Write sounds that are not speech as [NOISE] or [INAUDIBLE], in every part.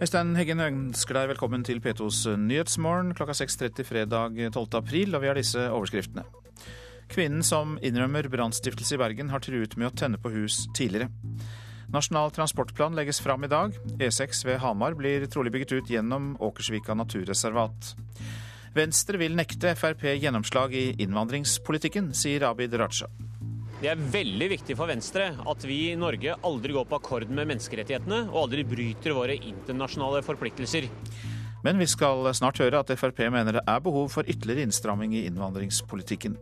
Øystein Heggen ønsker deg velkommen til P2s Nyhetsmorgen klokka 6.30 fredag 12. april, og vi har disse overskriftene. Kvinnen som innrømmer brannstiftelse i Bergen, har truet med å tenne på hus tidligere. Nasjonal transportplan legges fram i dag. E6 ved Hamar blir trolig bygget ut gjennom Åkersvika naturreservat. Venstre vil nekte Frp gjennomslag i innvandringspolitikken, sier Abid Raja. Det er veldig viktig for Venstre at vi i Norge aldri går på akkord med menneskerettighetene og aldri bryter våre internasjonale forpliktelser. Men vi skal snart høre at Frp mener det er behov for ytterligere innstramming i innvandringspolitikken.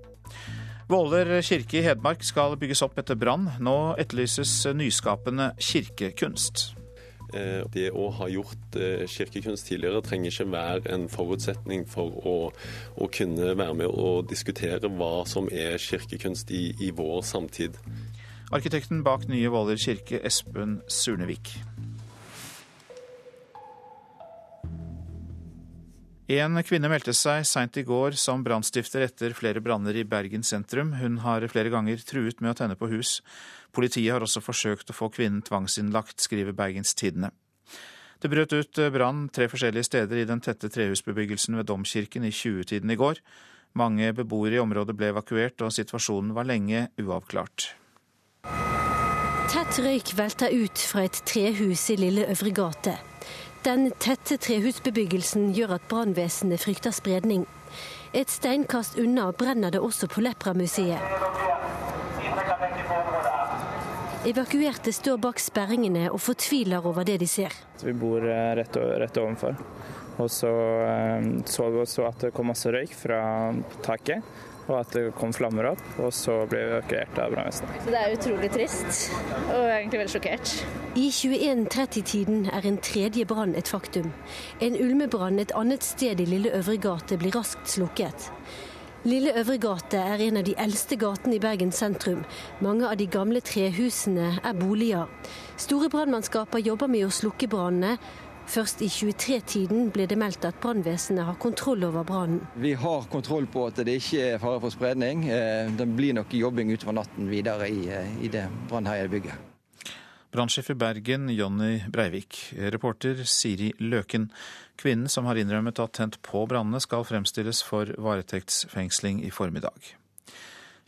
Våler kirke i Hedmark skal bygges opp etter brann. Nå etterlyses nyskapende kirkekunst. Eh, det å ha gjort eh, kirkekunst tidligere trenger ikke være en forutsetning for å, å kunne være med og diskutere hva som er kirkekunst i, i vår samtid. Arkitekten bak nye Våler kirke, Espen Surnevik. En kvinne meldte seg seint i går som brannstifter etter flere branner i Bergen sentrum. Hun har flere ganger truet med å tenne på hus. Politiet har også forsøkt å få kvinnen tvangsinnlagt, skriver Bergens Tidende. Det brøt ut brann tre forskjellige steder i den tette trehusbebyggelsen ved Domkirken i 20-tiden i går. Mange beboere i området ble evakuert, og situasjonen var lenge uavklart. Tett røyk velter ut fra et trehus i Lille Øvre gate. Den tette trehusbebyggelsen gjør at brannvesenet frykter spredning. Et steinkast unna brenner det også på Lepra-museet. Evakuerte står bak sperringene og fortviler over det de ser. Vi bor eh, rett, rett ovenfor. Og så eh, så vi også at det kom masse røyk fra taket, og at det kom flammer opp. Og så ble vi evakuert av brannvesenet. Det er utrolig trist, og egentlig veldig sjokkert. I 21.30-tiden er en tredje brann et faktum. En ulmebrann et annet sted i Lille Øvregate blir raskt slukket. Lille Øvregate er en av de eldste gatene i Bergen sentrum. Mange av de gamle trehusene er boliger. Store brannmannskaper jobber med å slukke brannene. Først i 23-tiden ble det meldt at brannvesenet har kontroll over brannen. Vi har kontroll på at det ikke er fare for spredning. Eh, det blir nok jobbing utover natten videre i, eh, det brannherjede bygget. Brannsjef i Bergen, Jonny Breivik. Reporter Siri Løken. Kvinnen som har innrømmet at tent på brannene, skal fremstilles for varetektsfengsling i formiddag.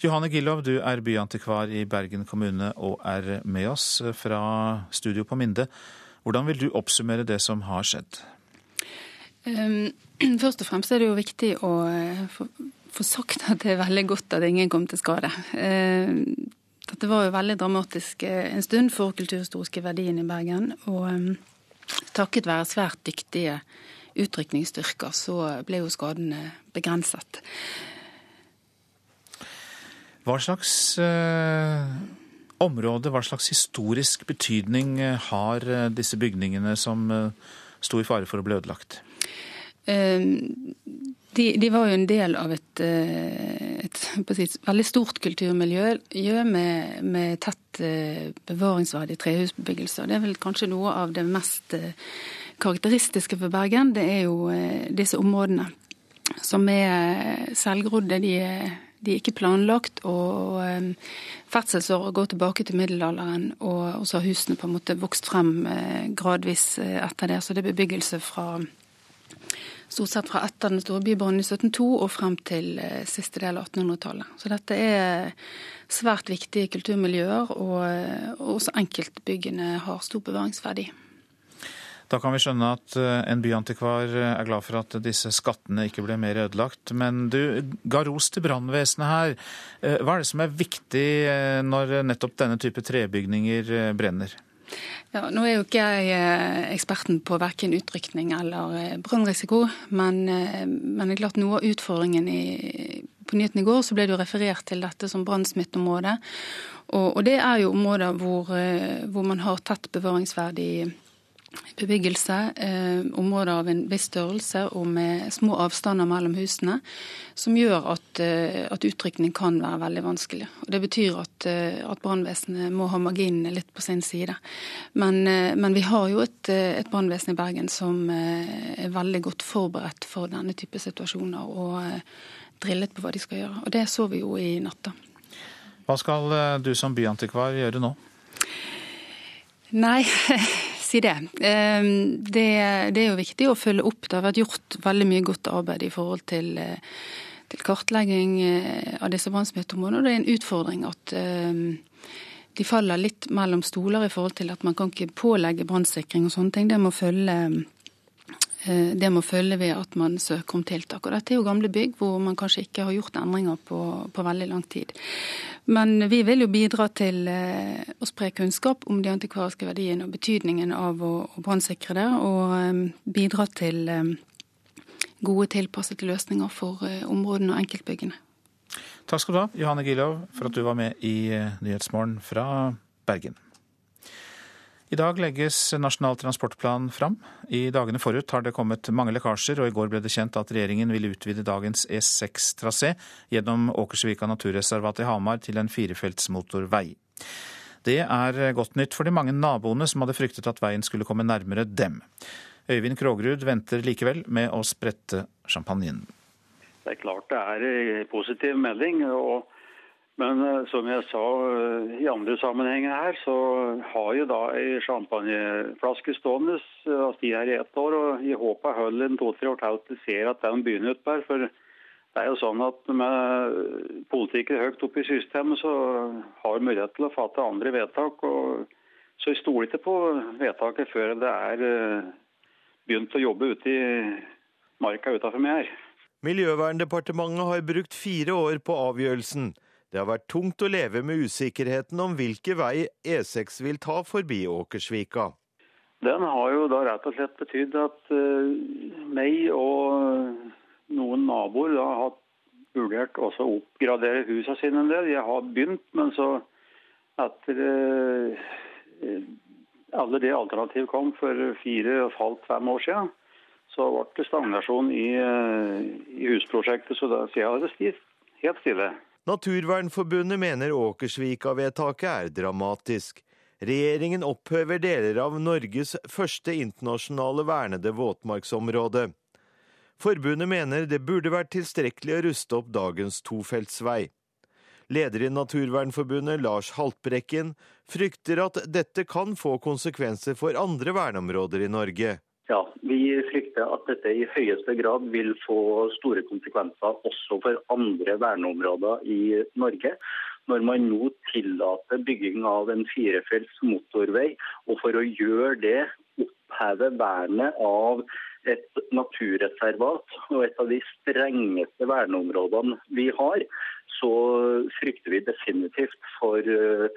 Johanne Gillov, du er byantikvar i Bergen kommune og er med oss fra studio på Minde. Hvordan vil du oppsummere det som har skjedd? Um, [CLEARS THROAT] først og fremst er det jo viktig å få, sagt at det er veldig godt at ingen kom til skade. Dette var jo veldig dramatisk eh, en stund for kulturhistoriske verdien i Bergen. Og um, takket være svært dyktige utrykningsstyrker, så ble jo skadene begrenset. Hva slags eh, område, hva slags historisk betydning har disse bygningene som eh, sto i fare for å bli ødelagt? Uh, de, de, var jo en del av et, eh, et, et veldig stort kulturmiljø med, med tett eh, bevaringsverdig trehusbebyggelse. Det er vel kanskje noe av det mest eh, karakteristiske for Bergen. Det er jo disse områdene som er selvgrodde. De, de er ikke planlagt. og Ferdselsåra går tilbake til middelalderen, og så har husene på en måte vokst frem gradvis etter det. Så det er bebyggelse fra stort sett fra etter den store bybrannen i 1702 og frem til eh, siste del av 1800-tallet. Så dette er svært viktige kulturmiljøer, og, eh, også enkeltbyggene har stor bevaringsverdi. Da kan vi skjønne at eh, en byantikvar er glad for at disse skattene ikke ble mer ødelagt. Men du ga ros til brannvesenet her. Hva er det som er viktig når nettopp denne type trebygninger brenner? Ja, Nå er jo ikke jeg eh, eksperten på verken utrykning eller eh, brannrisiko, men, eh, men, det er klart noe av utfordringen i, på nyhetene i går så ble det jo referert til dette som brannsmitteområde. Og, og, det er jo områder hvor, hvor man har tett bevaringsverdig bebyggelse, eh, områder av en viss størrelse og med små avstander mellom husene, som gjør at, eh, at utrykning kan være veldig vanskelig. Og Det betyr at, eh, at brannvesenet må ha marginene litt på sin side. Men, eh, men vi har jo et, eh, et brannvesen i Bergen som eh, er veldig godt forberedt for denne type situasjoner og drillet på hva de skal gjøre. Og det så vi jo i natt. Hva skal du som byantikvar gjøre nå? Nei, [LAUGHS] si det. det. det. er jo viktig å følge opp. Det har vært gjort veldig mye godt arbeid i forhold til, til kartlegging av disse brannsmitteområdene. Det er en utfordring at de faller litt mellom stoler i forhold til at man kan ikke pålegge brannsikring og sånne ting. Det må følge Eh, det må følge ved at man søker om tiltak. Og dette er jo gamle bygg hvor man kanskje ikke har gjort endringer på, på veldig lang tid. Men vi vil jo bidra til eh, å spre kunnskap om de antikvariske verdiene og betydningen av å brannsikre det, og eh, bidra til gode tilpassede løsninger for områdene og enkeltbyggene. Takk skal du ha, Johanne Gilov, for at du var med i Nyhetsmorgen fra Bergen. I dag legges Nasjonal transportplan fram. I dagene forut har det kommet mange lekkasjer, og i går ble det kjent at regjeringen vil utvide dagens E6-trasé gjennom Åkersvika naturreservat i Hamar til en firefelts motorvei. Det er godt nytt for de mange naboene som hadde fryktet at veien skulle komme nærmere dem. Øyvind Krogerud venter likevel med å sprette champagnen. Det er klart det er positiv melding. og men eh, som jeg sa eh, i andre sammenhenger her, så har jeg da ei champagneflaske stående. Eh, de her i ett år, og jeg håper holder en to-tre år til til ser at den begynner utpå For det er jo sånn at med politikere høyt oppe i systemet, så har vi mulighet til å fatte andre vedtak. og Så jeg stoler ikke på vedtaket før det er begynt å jobbe ute i marka utafor meg her. Miljøverndepartementet har brukt fire år på avgjørelsen. Det har vært tungt å leve med usikkerheten om hvilke vei E6 vil ta forbi Åkersvika. Den har jo da rett og slett betydd at uh, meg og noen naboer da har vurdert å oppgradere husene sine en del. Jeg har begynt, men så etter uh, alle de alternativ kom for fire og et halvt, fem år siden, så ble det stagnasjon i, uh, i husprosjektet. Så da sier jeg det helt stille. Naturvernforbundet mener Åkersvika-vedtaket er dramatisk. Regjeringen opphøver deler av Norges første internasjonale vernede våtmarksområde. Forbundet mener det burde vært tilstrekkelig å ruste opp dagens tofeltsvei. Leder i Naturvernforbundet, Lars Haltbrekken, frykter at dette kan få konsekvenser for andre verneområder i Norge. Ja, Vi frykter at dette i høyeste grad vil få store konsekvenser også for andre verneområder i Norge. Når man nå tillater bygging av en firefelts motorvei, og for å gjøre det oppheve vernet av et naturreservat og et av de strengeste verneområdene vi har, så frykter vi definitivt for eh,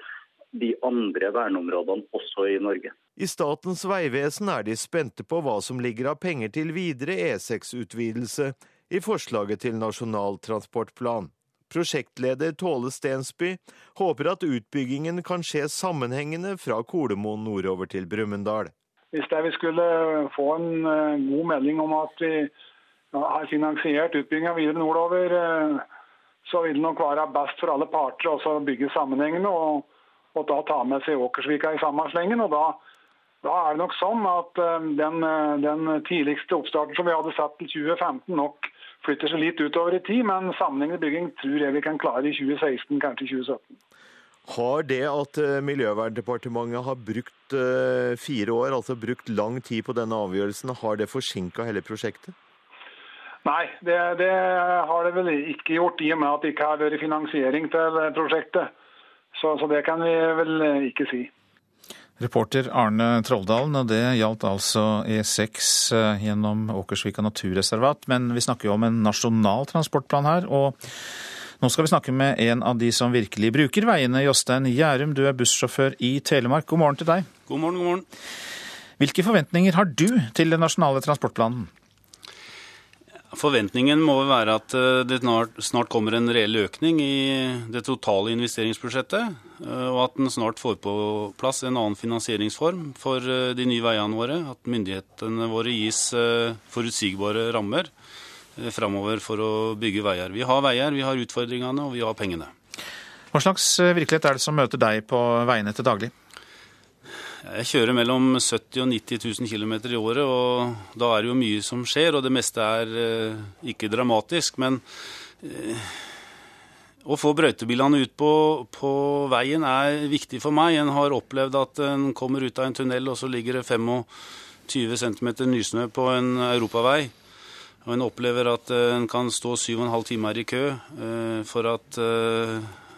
de andre verneområdene også i Norge. I Statens vegvesen er de spente på hva som ligger av penger til videre E6-utvidelse i forslaget til Nasjonal transportplan. Prosjektleder Tåle Stensby håper at utbyggingen kan skje sammenhengende fra Kolomoen nordover til Brumunddal. Hvis vi skulle få en eh, god melding om at vi har finansiert utbygginga videre nordover, eh, så vil det nok være best for alle parter å bygge sammenhengende og, og da ta med seg Åkersvika i samme slengen. og da da er det nok sånn at eh, den, eh, den tidligste oppstarten som vi hadde satt til 2015, nok flytter seg litt utover i tid, men sammenhengende bygging tror jeg vi kan klare i 2016, kanskje 2017. Har det at eh, Miljøverndepartementet har brukt fire år, altså brukt lang tid på denne avgjørelsen, har det forsinka hele prosjektet? Nei, det, det, har det vel ikke gjort, i og med at det ikke har vært finansiering til prosjektet. Så, så det kan vi vel ikke si. Reporter Arne Trolldalen, og det gjaldt altså E6 eh, gjennom Åkersvika naturreservat. Men vi snakker jo om en nasjonal transportplan her. og nå skal vi snakke med en av de som virkelig bruker veiene. Jostein Gjærum, du er bussjåfør i Telemark. God morgen til deg. God morgen, god morgen. Hvilke forventninger har du til den nasjonale transportplanen? Forventningen må være at eh, det snart kommer en reell økning i det totale investeringsbudsjettet, eh, og at en snart får på plass en annen finansieringsform for eh, de nye veiene våre. At myndighetene våre gis forutsigbare rammer framover for å bygge veier. Vi har veier, vi har utfordringene, og vi har pengene. Hva slags virkelighet er det som møter deg på veiene til daglig? Jeg kjører mellom 70 og 90 000 km i året, og da er det jo mye som skjer. Og det meste er eh, ikke dramatisk, men eh, Å få brøytebilene ut på, på, veien er viktig for meg. En har opplevd at en kommer ut av en tunnel, og så ligger det 25 cm nysnø på en europavei. Og en opplever at en kan stå 7,5 timer i kø for at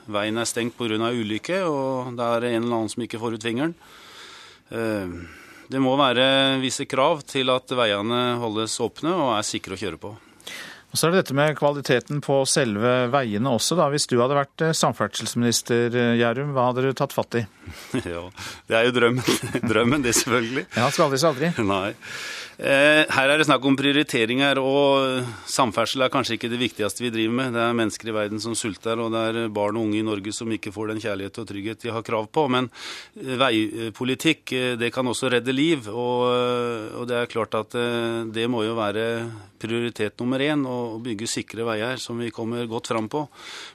veien er stengt pga. ulykke, og det er en eller annen som ikke får ut fingeren. Det må være visse krav til at veiene holdes åpne og er sikre å kjøre på. Og Så er det dette med kvaliteten på selve veiene også. da. Hvis du hadde vært eh, samferdselsminister, Gjerrum, Gjærum, hva hadde du tatt fatt i? [LAUGHS] ja, Det er jo drømmen, [LAUGHS] drømmen det, selvfølgelig. Ja, skal aldri si aldri. Nei. Eh, her er det snakk om prioriteringer, og samferdsel er kanskje ikke det viktigste vi driver med. Det er mennesker i verden som sulter, og det er barn og unge i Norge som ikke får den kjærlighet og trygghet de har krav på. Men eh, veipolitikk, eh, det kan også redde liv, og, det er klart at det må jo være prioritet nummer én, å bygge sikre veier som vi kommer godt fram på.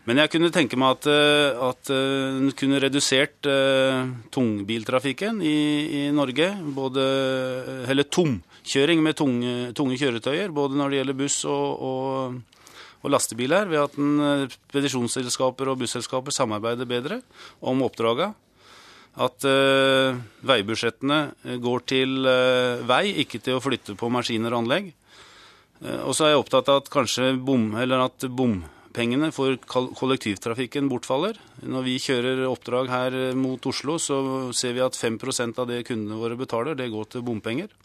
Men jeg kunne tenke meg at, en kunne redusert tungbiltrafikken i, i Norge. Både, eller tom kjøring med tunge, tunge, kjøretøyer, både når det gjelder buss og, og, og lastebiler, ved at eh, spedisjonsselskaper og busselskaper samarbeider bedre om oppdraga. At uh, veibudsjettene går til uh, vei, ikke til å flytte på maskiner og anlegg. Uh, og så er jeg opptatt av at kanskje bom, eller at bompengene for kollektivtrafikken bortfaller. Når vi kjører oppdrag her mot Oslo, så ser vi at 5% av det kundene våre betaler, det går til bompenger.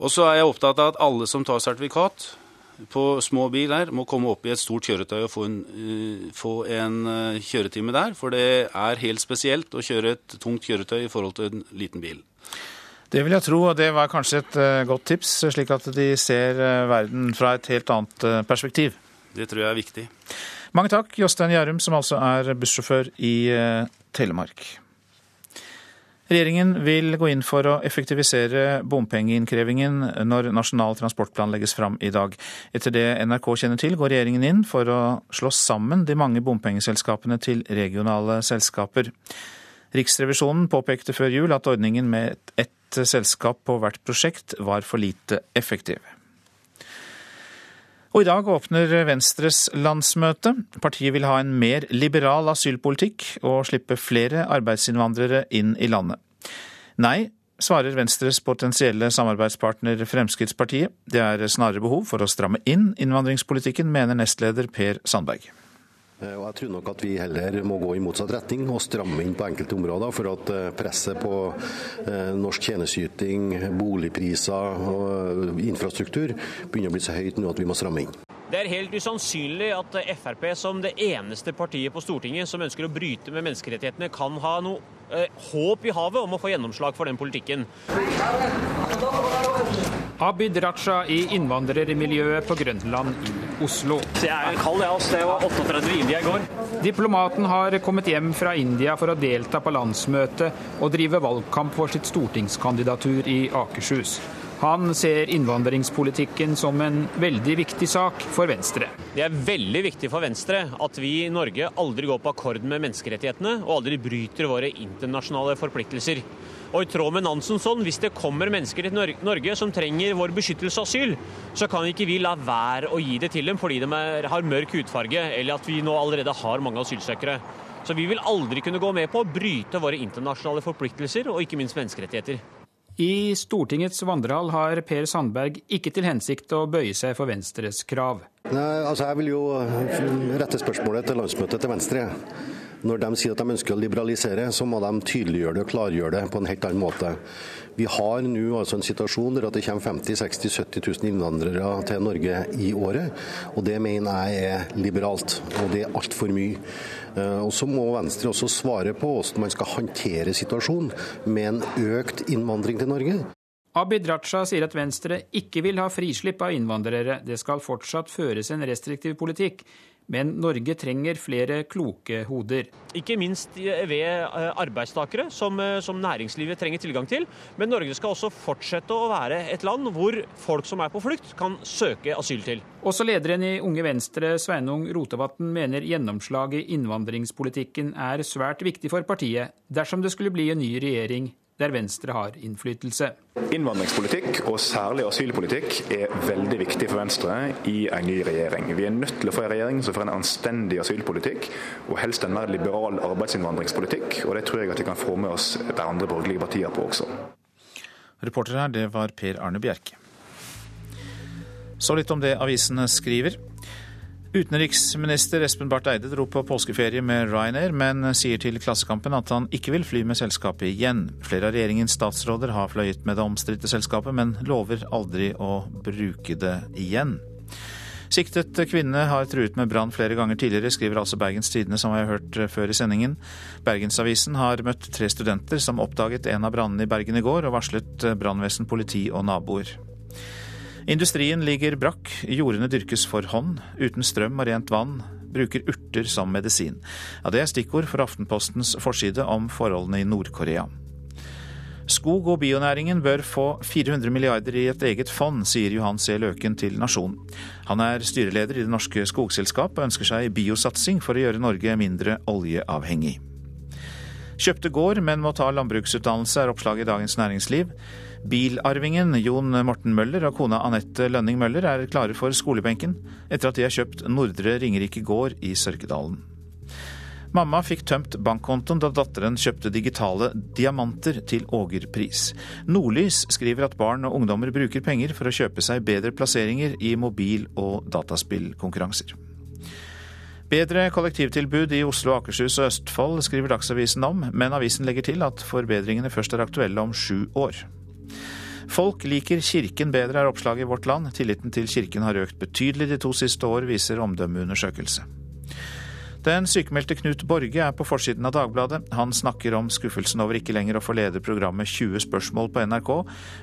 Og så er jeg opptatt av at alle som tar sertifikat på små bil her, må komme opp i et stort kjøretøy og få en, uh, få en uh, kjøretime der. For det er helt spesielt å kjøre et tungt kjøretøy i forhold til en liten bil. Det vil jeg tro, og det var kanskje et uh, godt tips, slik at de ser verden fra et helt annet perspektiv. Det tror jeg er viktig. Mange takk, Jostein Gjærum, som altså er bussjåfør i Telemark. Regjeringen vil gå inn for å effektivisere bompengeinnkrevingen når Nasjonal transportplan legges fram i dag. Etter det NRK kjenner til, går regjeringen inn for å slå sammen de mange bompengeselskapene til regionale selskaper. Riksrevisjonen påpekte før jul at ordningen med ett selskap på hvert prosjekt var for lite effektiv. Og i dag åpner Venstres landsmøte. Partiet vil ha en mer liberal asylpolitikk og slippe flere arbeidsinnvandrere inn i landet. Nei, svarer Venstres potensielle samarbeidspartner Fremskrittspartiet. Det er snarere behov for å stramme inn innvandringspolitikken, mener nestleder Per Sandberg. Eh, og Jeg tror nok at vi heller må gå i motsatt retning og stramme inn på enkelte områder. For at eh, presset på eh, norsk tjenesteyting, boligpriser og infrastruktur begynner å bli så høyt nå at vi må stramme inn. Det er helt usannsynlig at Frp som det eneste partiet på Stortinget som ønsker å bryte med menneskerettighetene, kan ha noe eh, håp i havet om å få gjennomslag for den politikken. Abid Raja i innvandrermiljøet på Grønland i Oslo. Jeg er kald, jeg. Det var 38 i India i går. Diplomaten har kommet hjem fra India for å delta på landsmøte og drive valgkamp for sitt stortingskandidatur i Akershus. Han ser innvandringspolitikken som en veldig viktig sak for Venstre. Det er veldig viktig for Venstre at vi i Norge aldri går på akkord med menneskerettighetene og aldri bryter våre internasjonale forpliktelser. Og i tråd med Nansensson, hvis det kommer mennesker til Norge som trenger vår beskyttelse og asyl, så kan ikke vi la være å gi det til dem fordi de er, har mørk hudfarge, eller at vi nå allerede har mange asylsøkere. Så vi vil aldri kunne gå med på å bryte våre internasjonale forpliktelser og ikke minst menneskerettigheter. I Stortingets vandrehall har Per Sandberg ikke til hensikt å bøye seg for Venstres krav. Nei, altså Jeg vil jo rette spørsmålet til landsmøtet til Venstre. Når de sier at de ønsker å liberalisere, så må de tydeliggjøre det og klargjøre det på en helt annen måte. Vi har nå altså en situasjon der det kommer 50 60 70 000 innvandrere til Norge i året. og Det mener jeg er liberalt, og det er altfor mye. Eh, og Så må Venstre også svare på hvordan man skal håndtere situasjonen med en økt innvandring til Norge. Abid Raja sier at Venstre ikke vil ha frislipp av innvandrere. Det skal fortsatt føres en restriktiv politikk. Men Norge trenger flere kloke hoder. Ikke minst ved eh, arbeidstakere, som, eh, som, næringslivet trenger tilgang til. Men Norge skal også fortsette å være et land hvor folk som er på flukt, kan søke asyl til. Også lederen i Unge Venstre, Sveinung Rotevatn, mener gjennomslaget i innvandringspolitikken er svært viktig for partiet dersom det skulle bli en ny regjering der Venstre har innflytelse. Innvandringspolitikk, og særlig asylpolitikk, er veldig viktig for Venstre i en ny regjering. Vi er nødt til å få en regjering som får en anstendig asylpolitikk, og helst en mer liberal arbeidsinnvandringspolitikk. Og det tror jeg at vi kan få med oss de andre borgerlige partiene på også. Reporter her, det var Per Arne Bjerke. Så litt om det avisene skriver. Utenriksminister Espen Barth Eide dro på påskeferie med Ryanair, men sier til Klassekampen at han ikke vil fly med selskapet igjen. Flere av regjeringens statsråder har fløyet med det omstridte selskapet, men lover aldri å bruke det igjen. Siktet kvinne har truet med brann flere ganger tidligere, skriver altså Bergens Tidende, som vi har hørt før i sendingen. Bergensavisen har møtt tre studenter som oppdaget en av brannene i Bergen i går, og varslet brannvesen, politi og naboer. Industrien ligger brakk, jordene dyrkes for hånd, uten strøm og rent vann, bruker urter som medisin. Ja, Det er stikkord for Aftenpostens forside om forholdene i Nord-Korea. Skog- og bionæringen bør få 400 milliarder i et eget fond, sier Johan C. Løken til Nasjon. Han er styreleder i Det norske skogselskap og ønsker seg biosatsing for å gjøre Norge mindre oljeavhengig. Kjøpte gård, men må ta landbruksutdannelse, er oppslaget i Dagens Næringsliv. Bilarvingen Jon Morten Møller og kona Anette Lønning Møller er klare for skolebenken, etter at de har kjøpt Nordre Ringerike gård i Sørkedalen. Mamma fikk tømt bankkontoen da datteren kjøpte digitale diamanter til ågerpris. Nordlys skriver at barn og ungdommer bruker penger for å kjøpe seg bedre plasseringer i mobil- og dataspillkonkurranser. Bedre kollektivtilbud i Oslo, Akershus og Østfold skriver Dagsavisen om, men avisen legger til at forbedringene først er aktuelle om sju år. Folk liker kirken bedre, er oppslaget i Vårt Land. Tilliten til kirken har økt betydelig de to siste år, viser omdømmeundersøkelse. Den sykemeldte Knut Borge er på forsiden av Dagbladet. Han snakker om skuffelsen over ikke lenger å få lede programmet 20 spørsmål på NRK,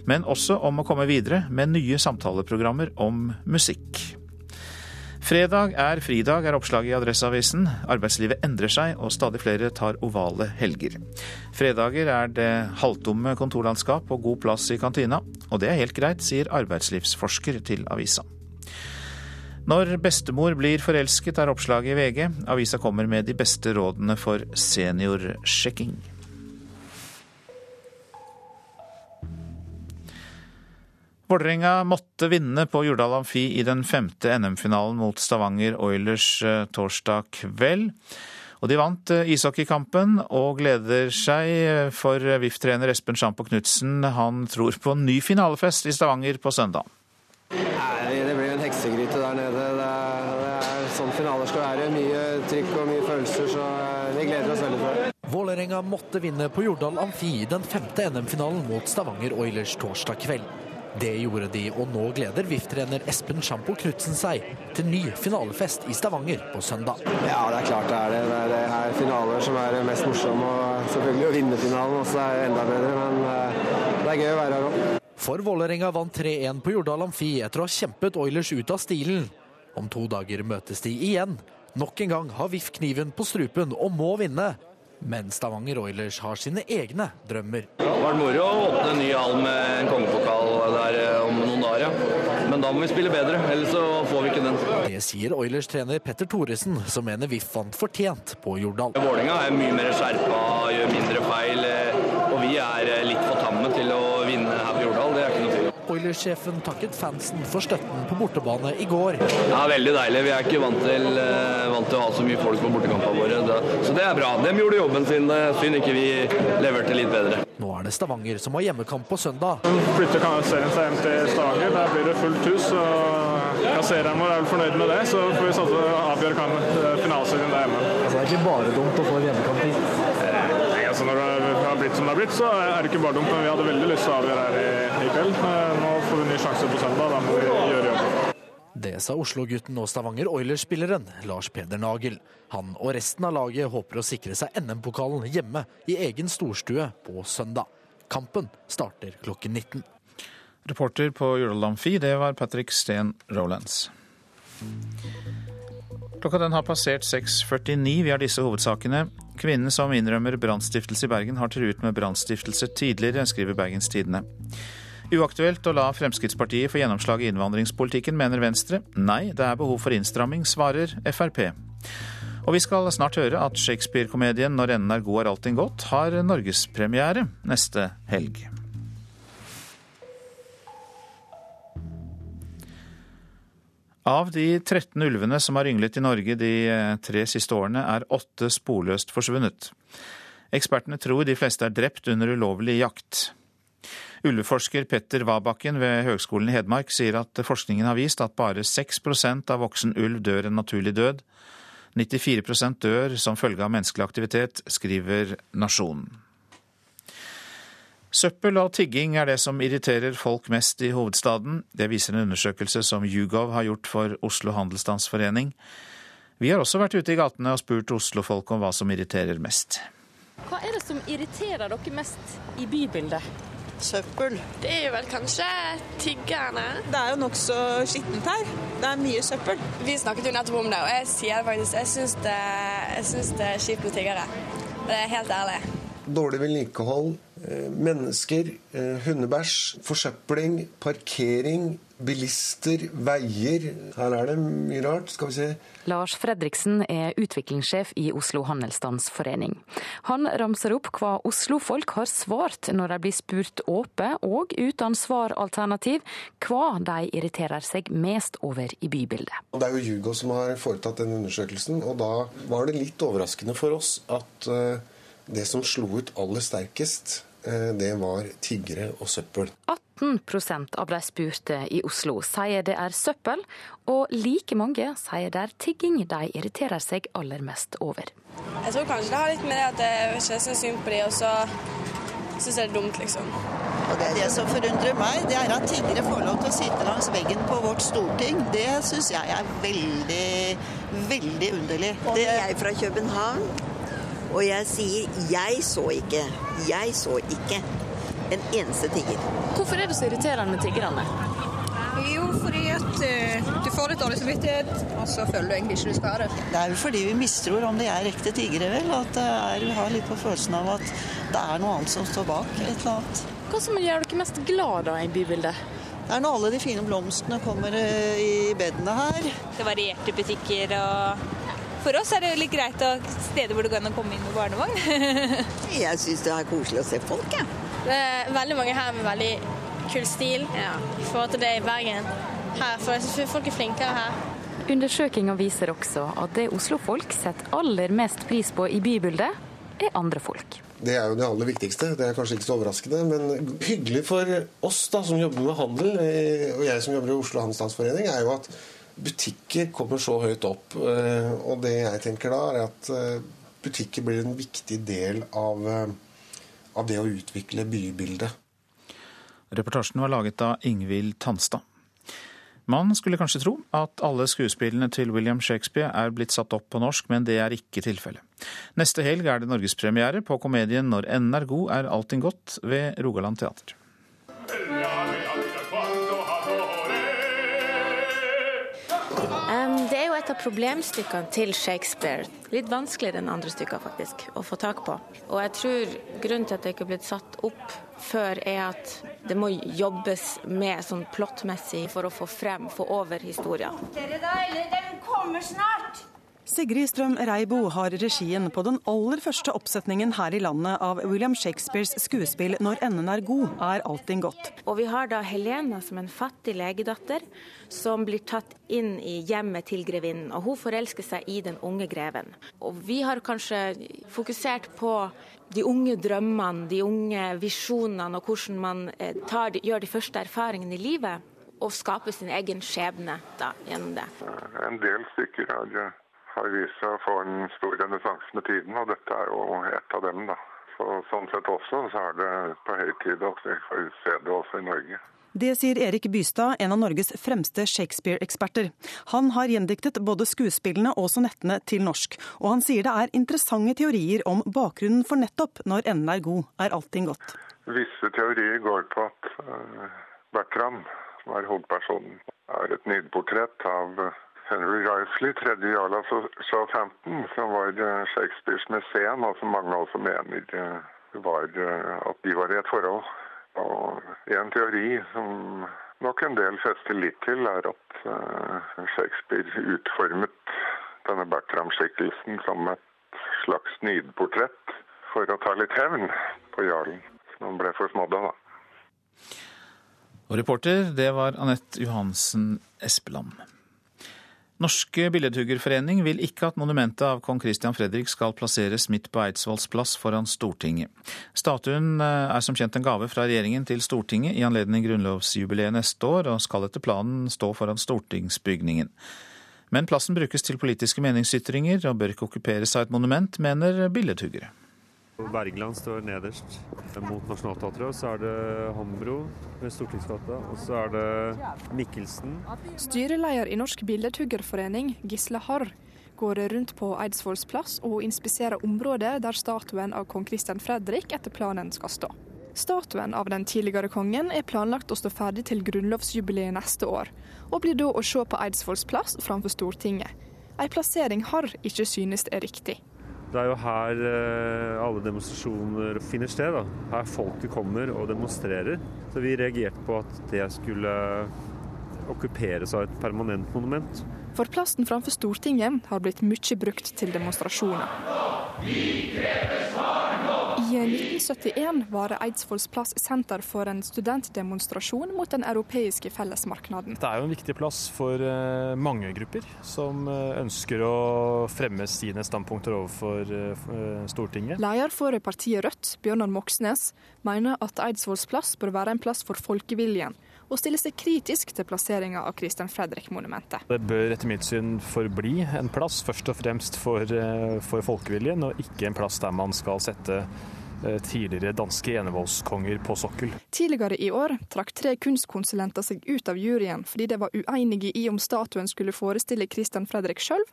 men også om å komme videre med nye samtaleprogrammer om musikk. Fredag er fridag, er oppslaget i Adresseavisen. Arbeidslivet endrer seg, og stadig flere tar ovale helger. Fredager er det halvtomme kontorlandskap og god plass i kantina. Og det er helt greit, sier arbeidslivsforsker til avisa. Når bestemor blir forelsket, er oppslaget i VG. Avisa kommer med de beste rådene for seniorsjekking. Vålerenga måtte vinne på Jordal Amfi i den femte NM-finalen mot Stavanger Oilers eh, torsdag kveld. Og de vant eh, ishockeykampen og gleder seg eh, for VIF-trener Espen Sjampo Knutsen. Han tror på en ny finalefest i Stavanger på søndag. Nei, det blir en heksegryte der nede. Det er, det er sånn finaler skal være. Mye trykk og mye følelser, så vi gleder oss veldig til det. Vålerenga måtte vinne på Jordal Amfi i den femte NM-finalen mot Stavanger Oilers torsdag kveld. Det gjorde de, og nå gleder VIF-trener Espen Sjampo Knutsen seg til ny finalefest i Stavanger på søndag. Ja, det er klart det er det. Det er finaler som er mest morsomme. Og selvfølgelig å vinne finalen også er enda bedre, men eh, det er gøy å være her òg. For Vålerenga vant 3-1 på Jordal Amfi etter å ha kjempet Oilers ut av stilen. Om to dager møtes de igjen. Nok en gang har VIF kniven på strupen og må vinne. Men Stavanger Oilers har sine egne drømmer. Det har vært moro å åpne en ny hall med en kongepokal der eh, om noen dager, ja. Men da må vi spille bedre, ellers så får vi ikke den. Det sier Oilers-trener Petter Thoresen, som mener VIF vant fortjent på Jordal. Vålerenga er mye mer skjerpa, gjør mindre feil, eh, og vi er eh, litt for tamme til å vinne her på Jordal. Det er ikke noe tvil. Oilers-sjefen takket fansen for støtten på bortebane i går. Ja, Veldig deilig. Vi er ikke vant til, vant til å ha så mye folk på bortekampene våre. Så det er bra. De gjorde jobben sin. Synd ikke vi leverte litt bedre. Nå er det Stavanger som har hjemmekamp på søndag. Flytter serien seg hjem til Stavanger. Der blir det fullt hus. og ja, Seeren vår er vel fornøyd med det, så får vi satse avgjøre finaleserien der hjemme. Altså, det er ikke bare dumt å få hjemmekamp hit? Altså Når det har blitt som det har blitt, så er det ikke bare dumt. Men vi hadde veldig lyst til å avgjøre her i, i kveld. Nå får vi en ny sjanse på søndag. Da må vi gjøre jobben. Det sa Oslo-gutten og Stavanger Oilers-spilleren Lars Peder Nagel. Han og resten av laget håper å sikre seg NM-pokalen hjemme i egen storstue på søndag. Kampen starter klokken 19. Reporter på Jordal Amfi, det var Patrick Steen Rolands. Klokka den har passert 6.49. Vi har disse hovedsakene. Kvinnen som innrømmer brannstiftelse i Bergen, har truet med brannstiftelse tidligere, skriver Bergens Tidende. Uaktuelt å la Fremskrittspartiet få gjennomslag i innvandringspolitikken, mener Venstre. Nei, det er behov for innstramming, svarer Frp. Og vi skal snart høre at Shakespeare-komedien 'Når enden er god er allting godt' har norgespremiere neste helg. Av de 13 ulvene som har ynglet i Norge de eh, tre siste årene, er åtte sporløst forsvunnet. Ekspertene tror de fleste er drept under ulovlig jakt. Ulveforsker Petter Wabakken ved Høgskolen i Hedmark sier at forskningen har vist at bare 6% av voksen ulv dør en naturlig død. 94% dør som følge av menneskelig aktivitet, skriver Nasjonen. Søppel og tigging er det som irriterer folk mest i hovedstaden. Det viser en undersøkelse som Yougov har gjort for Oslo Handelsstandsforening. Vi har også vært ute i gatene og spurt Oslo-folk om hva som irriterer mest. Hva er det som irriterer dere mest i bybildet? Søppel. Det er vel kanskje tiggerne. Det er jo nokså skittent her. Det er mye søppel. Vi snakket jo nettopp om det, og jeg sier faktisk. Jeg syns det, jeg syns det er kjipt med tiggere. Og det er helt ærlig. Dårlig vedlikehold, Eh, mennesker, eh, hundebæsj, forsøpling, parkering, bilister, veier. Her er det mye rart. Skal vi se. Lars Fredriksen er utviklingssjef i Oslo Handelsstandsforening. Han ramser opp hva Oslo-folk har svart når de blir spurt åpent og uten svaralternativ, hva de irriterer seg mest over i bybildet. Det er jo Jugo som har foretatt den undersøkelsen, og da var det litt overraskende for oss at eh, det som slo ut aller sterkest, det var tiggere og søppel. 18% av de spurte i Oslo sier det er søppel, og like mange sier det er tigging de irriterer seg aller mest over. Jeg tror kanskje det har litt med det at jeg ikke syns synd på de, og så syns jeg det er dumt, liksom. Og det, det som forundrer meg, det er at tiggere får lov til å sitte langs veggen på vårt storting. Det syns jeg er veldig, veldig underlig. Og det er jeg fra København. Og jeg sier 'jeg så ikke'. Jeg så ikke en eneste tigger. Hvorfor er det så irriterende med tiggerne? Jo, fordi at uh, du får litt dårlig samvittighet, og så føler du egentlig ikke du skal ha det. Det er jo fordi vi mistror om de er ekte tiggere, vel. At er, vi har litt på følelsen av at det er noe annet som står bak. et eller annet. Hva som gjør dere mest glad da i bybildet? Det er når alle de fine blomstene kommer uh, i bedene her. Det varierte butikker og for oss er det litt greit å steder hvor det går an å komme inn med barnevogn. [LAUGHS] jeg syns det er koselig å se folk, jeg. Ja. Det er veldig mange her med veldig kul stil ja. i forhold til det i Bergen. Her, for jeg synes folk er flinkere her. Undersøkinga viser også at det Oslo-folk setter aller mest pris på i bybildet, er andre folk. Det er jo det aller viktigste. Det er kanskje ikke så overraskende, men hyggelig for oss da, som jobber med handel, eh, og jeg som jobber i Oslo Handelsstandsforening, er jo at butikker kommer så høyt opp. Eh, og det jeg tenker da, er at eh, butikker blir en viktig del av, eh, av det å utvikle bybildet. Reportasjen var laget av Ingvild Tanstad. Man skulle kanskje tro at alle skuespillene til William Shakespeare er blitt satt opp på norsk, men det er ikke tilfellet. Neste helg er det norgespremiere på komedien 'Når enden er god er allting godt' ved Rogaland Teater. Et av problemstykkene til Shakespeare. Litt vanskeligere enn andre stykker faktisk, å få tak på. Og jeg tror grunnen til at det ikke er blitt satt opp før, er at det må jobbes med sånn plottmessig for å få frem, få over historien. Dere da, eller den kommer snart! Sigrid Strøm Reibo har regien på den aller første oppsetningen her i landet av William Shakespeares skuespill 'Når enden er god, er allting godt'. Og vi har da Helena som en fattig legedatter som blir tatt inn i hjemmet til grevinnen. Og hun forelsker seg i den unge greven. Og vi har kanskje fokusert på de unge drømmene, de unge visjonene, og hvordan man eh, tar, gjør de første erfaringene i livet. Og skaper sin egen skjebne da, gjennom det. En del stykker er har vist seg å få en stor renessanse med tiden, og dette er jo et av dem. da. Så, sånn sett også så er det på høy tid at vi får se det også i Norge. Det sier Erik Bystad, en av Norges fremste Shakespeare-eksperter. Han har gjendiktet både skuespillene og sonettene til norsk, og han sier det er interessante teorier om bakgrunnen for nettopp 'når enden er god, er allting godt'. Visse teorier går på at uh, Bertram, som er hovedpersonen, er et nydeportrett av Henry Risley, tredje jarl av Southampton, som var eh, Shakespeares mesen, og som mange også mener eh, var, eh, at de var i et forhold. Og En teori som nok en del fester litt til, er at Shakespeare utformet denne Bertram-skikkelsen som et slags nydportrett for å ta litt hevn på jarlen. Som han ble forsmådd av, da. Og reporter, det var Anette Johansen Espeland. Norske billedhuggerforening vil ikke at monumentet av kong Christian Fredrik skal plasseres midt på Eidsvolls plass foran Stortinget. Statuen eh, er som kjent en gave fra regjeringen til Stortinget i anledning grunnlovsjubileet neste år, og skal etter planen stå foran stortingsbygningen. Men plassen brukes til politiske meningsytringer og bør ikke okkuperes av et monument, mener billedhuggere. Wergeland står nederst mot Nationaltheatret. Så er det Hambro ved Stortingsgata. Og så er det Mikkelsen. Styreleder i Norsk Billedhuggerforening, Gisle Harr, går rundt på Eidsvolls plass og inspiserer området der statuen av kong Christian Fredrik etter planen skal stå. Statuen av den tidligere kongen er planlagt å stå ferdig til grunnlovsjubileet neste år, og blir da å se på Eidsvolls plass framfor Stortinget. En plassering Harr ikke synes er riktig. Det er jo her eh, alle demonstrasjoner finner sted. da. Her folket kommer og demonstrerer. Så vi reagerte på at det skulle okkuperes av et permanent monument. For plassen framfor Stortinget har blitt mye brukt til demonstrasjoner. Vi krever svar nå! I 1971 var Eidsvolls plass senter for en studentdemonstrasjon mot den europeiske fellesmarknaden. Det er jo en viktig plass for eh, mange grupper som eh, ønsker å fremme sine standpunkter overfor eh, Stortinget. Leder for partiet Rødt, Bjørnar Moxnes, mener at Eidsvolls plass bør være en plass for folkeviljen og stiller seg kritisk til plasseringa av Christian Fredrik-monumentet. Det bør etter mitt syn forbli en plass først og fremst for, for folkeviljen, og ikke en plass der man skal sette Eh, tidligere danske enevoldskonger på sokkel. Tidligere i år trakk tre kunstkonsulenter seg ut av juryen fordi de var uenige i om statuen skulle forestille Christian Fredrik sjøl,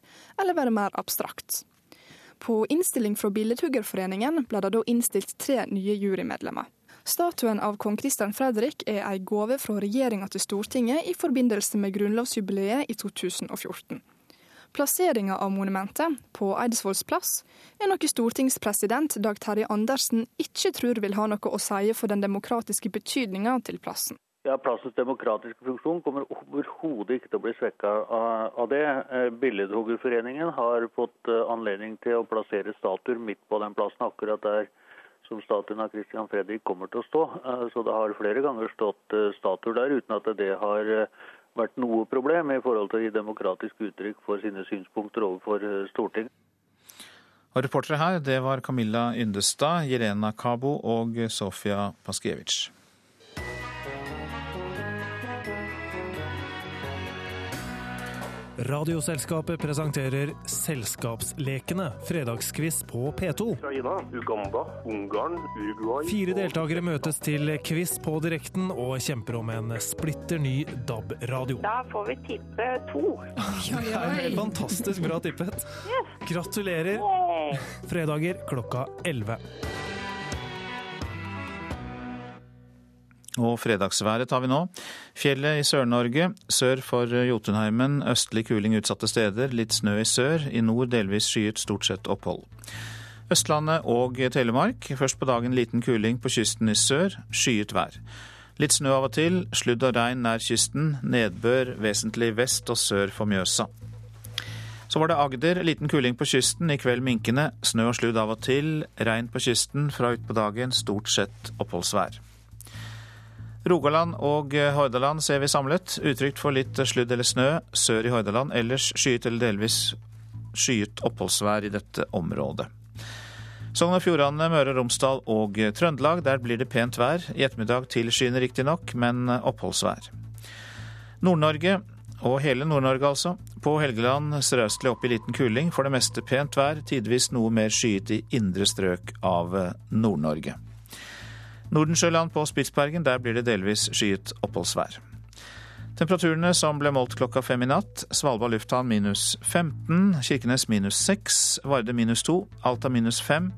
eller være mer abstrakt. På innstilling fra Billedhuggerforeningen ble det da innstilt tre nye jurymedlemmer. Statuen av kong Christian Fredrik er ei gave fra regjeringa til Stortinget i forbindelse med grunnlovsjubileet i 2014. Plasseringa av monumentet på Eidsvolls plass er noe stortingspresident Dag Terje Andersen ikke tror vil ha noe å si for den demokratiske betydninga til plassen. Ja, Plassens demokratiske funksjon kommer overhodet ikke til å bli svekka av det. Eh, Billedhuggerforeningen har fått eh, anledning til å plassere statuer midt på den plassen, akkurat der som statuen av Christian Fredrik kommer til å stå. Eh, så det har flere ganger stått statuer der uten at det har vært noe problem i forhold til å gi demokratisk uttrykk for sine synspunkter overfor eh, Stortinget. Og Reportere her det var Camilla Yndestad, Jelena Kabo og Sofia Paskiewicz. Radioselskapet presenterer Selskapslekene, fredagskviss på P2. Ukraina, Uganda, Ungarn, Uruguay Fire deltakere møtes til quiz på direkten og kjemper om en splitter ny DAB-radio. Da får vi tippe to. Ja, ja, ja. fantastisk bra tippet. Gratulerer. Fredager klokka 11. Og fredagsværet tar vi nå. Fjellet i Sør-Norge. Sør for Jotunheimen østlig kuling utsatte steder. Litt snø i sør. I nord delvis skyet, stort sett opphold. Østlandet og Telemark. Først på dagen liten kuling på kysten i sør. Skyet vær. Litt snø av og til. Sludd og regn nær kysten. Nedbør vesentlig vest og sør for Mjøsa. Så var det Agder. Liten kuling på kysten. I kveld minkende. Snø og sludd av og til. Regn på kysten. Fra utpå dagen stort sett oppholdsvær. Rogaland og Hordaland ser vi samlet. Utrygt for litt sludd eller snø sør i Hordaland. Ellers skyet eller delvis skyet oppholdsvær i dette området. Sogn og Fjordane, Møre og Romsdal og Trøndelag. Der blir det pent vær. I ettermiddag tilskyende riktignok, men oppholdsvær. Nord-Norge, og hele Nord-Norge altså. På Helgeland sørøstlig opp i liten kuling. For det meste pent vær. Tidvis noe mer skyet i indre strøk av Nord-Norge. Nordensjøland på Spitsbergen, der blir det delvis skyet oppholdsvær. Temperaturene som ble målt klokka fem i natt. Svalbard lufthavn minus 15, Kirkenes minus 6, Varde minus 2, Alta minus 5.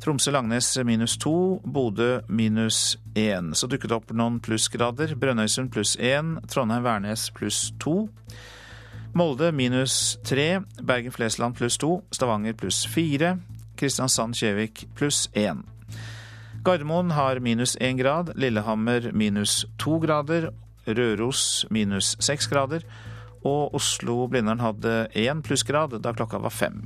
Tromsø-Langnes minus 2, Bodø minus 1. Så dukket det opp noen plussgrader. Brønnøysund pluss 1, Trondheim-Værnes pluss 2. Molde minus 3, Bergen-Flesland pluss 2, Stavanger pluss 4, Kristiansand-Kjevik pluss 1. Gardermoen har minus én grad, Lillehammer minus to grader, Røros minus seks grader og Oslo-Blindern hadde én plussgrad da klokka var fem.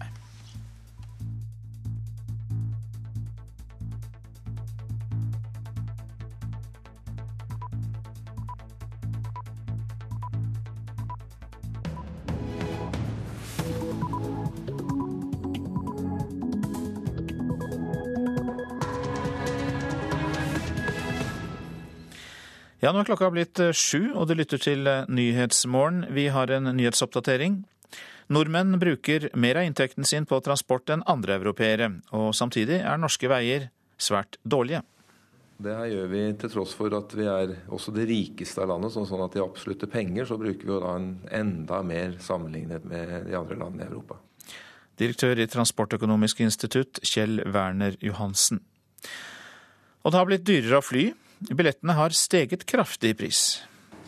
Ja, nå er klokka blitt eh, sju, og du lytter til eh, Nyhetsmorgen. Vi har en nyhetsoppdatering. Nordmenn bruker mer av inntekten sin på transport enn andre europeere, og samtidig er norske veier svært dårlige. Det her gjør vi til tross for at vi er også det rikeste av landet. sånn at i absolutte penger så bruker vi jo da en enda mer sammenlignet med de andre landene i Europa. Direktør i Transportøkonomisk institutt, Kjell Werner Johansen. Og det har blitt dyrere å fly. Billettene har steget kraftig i pris.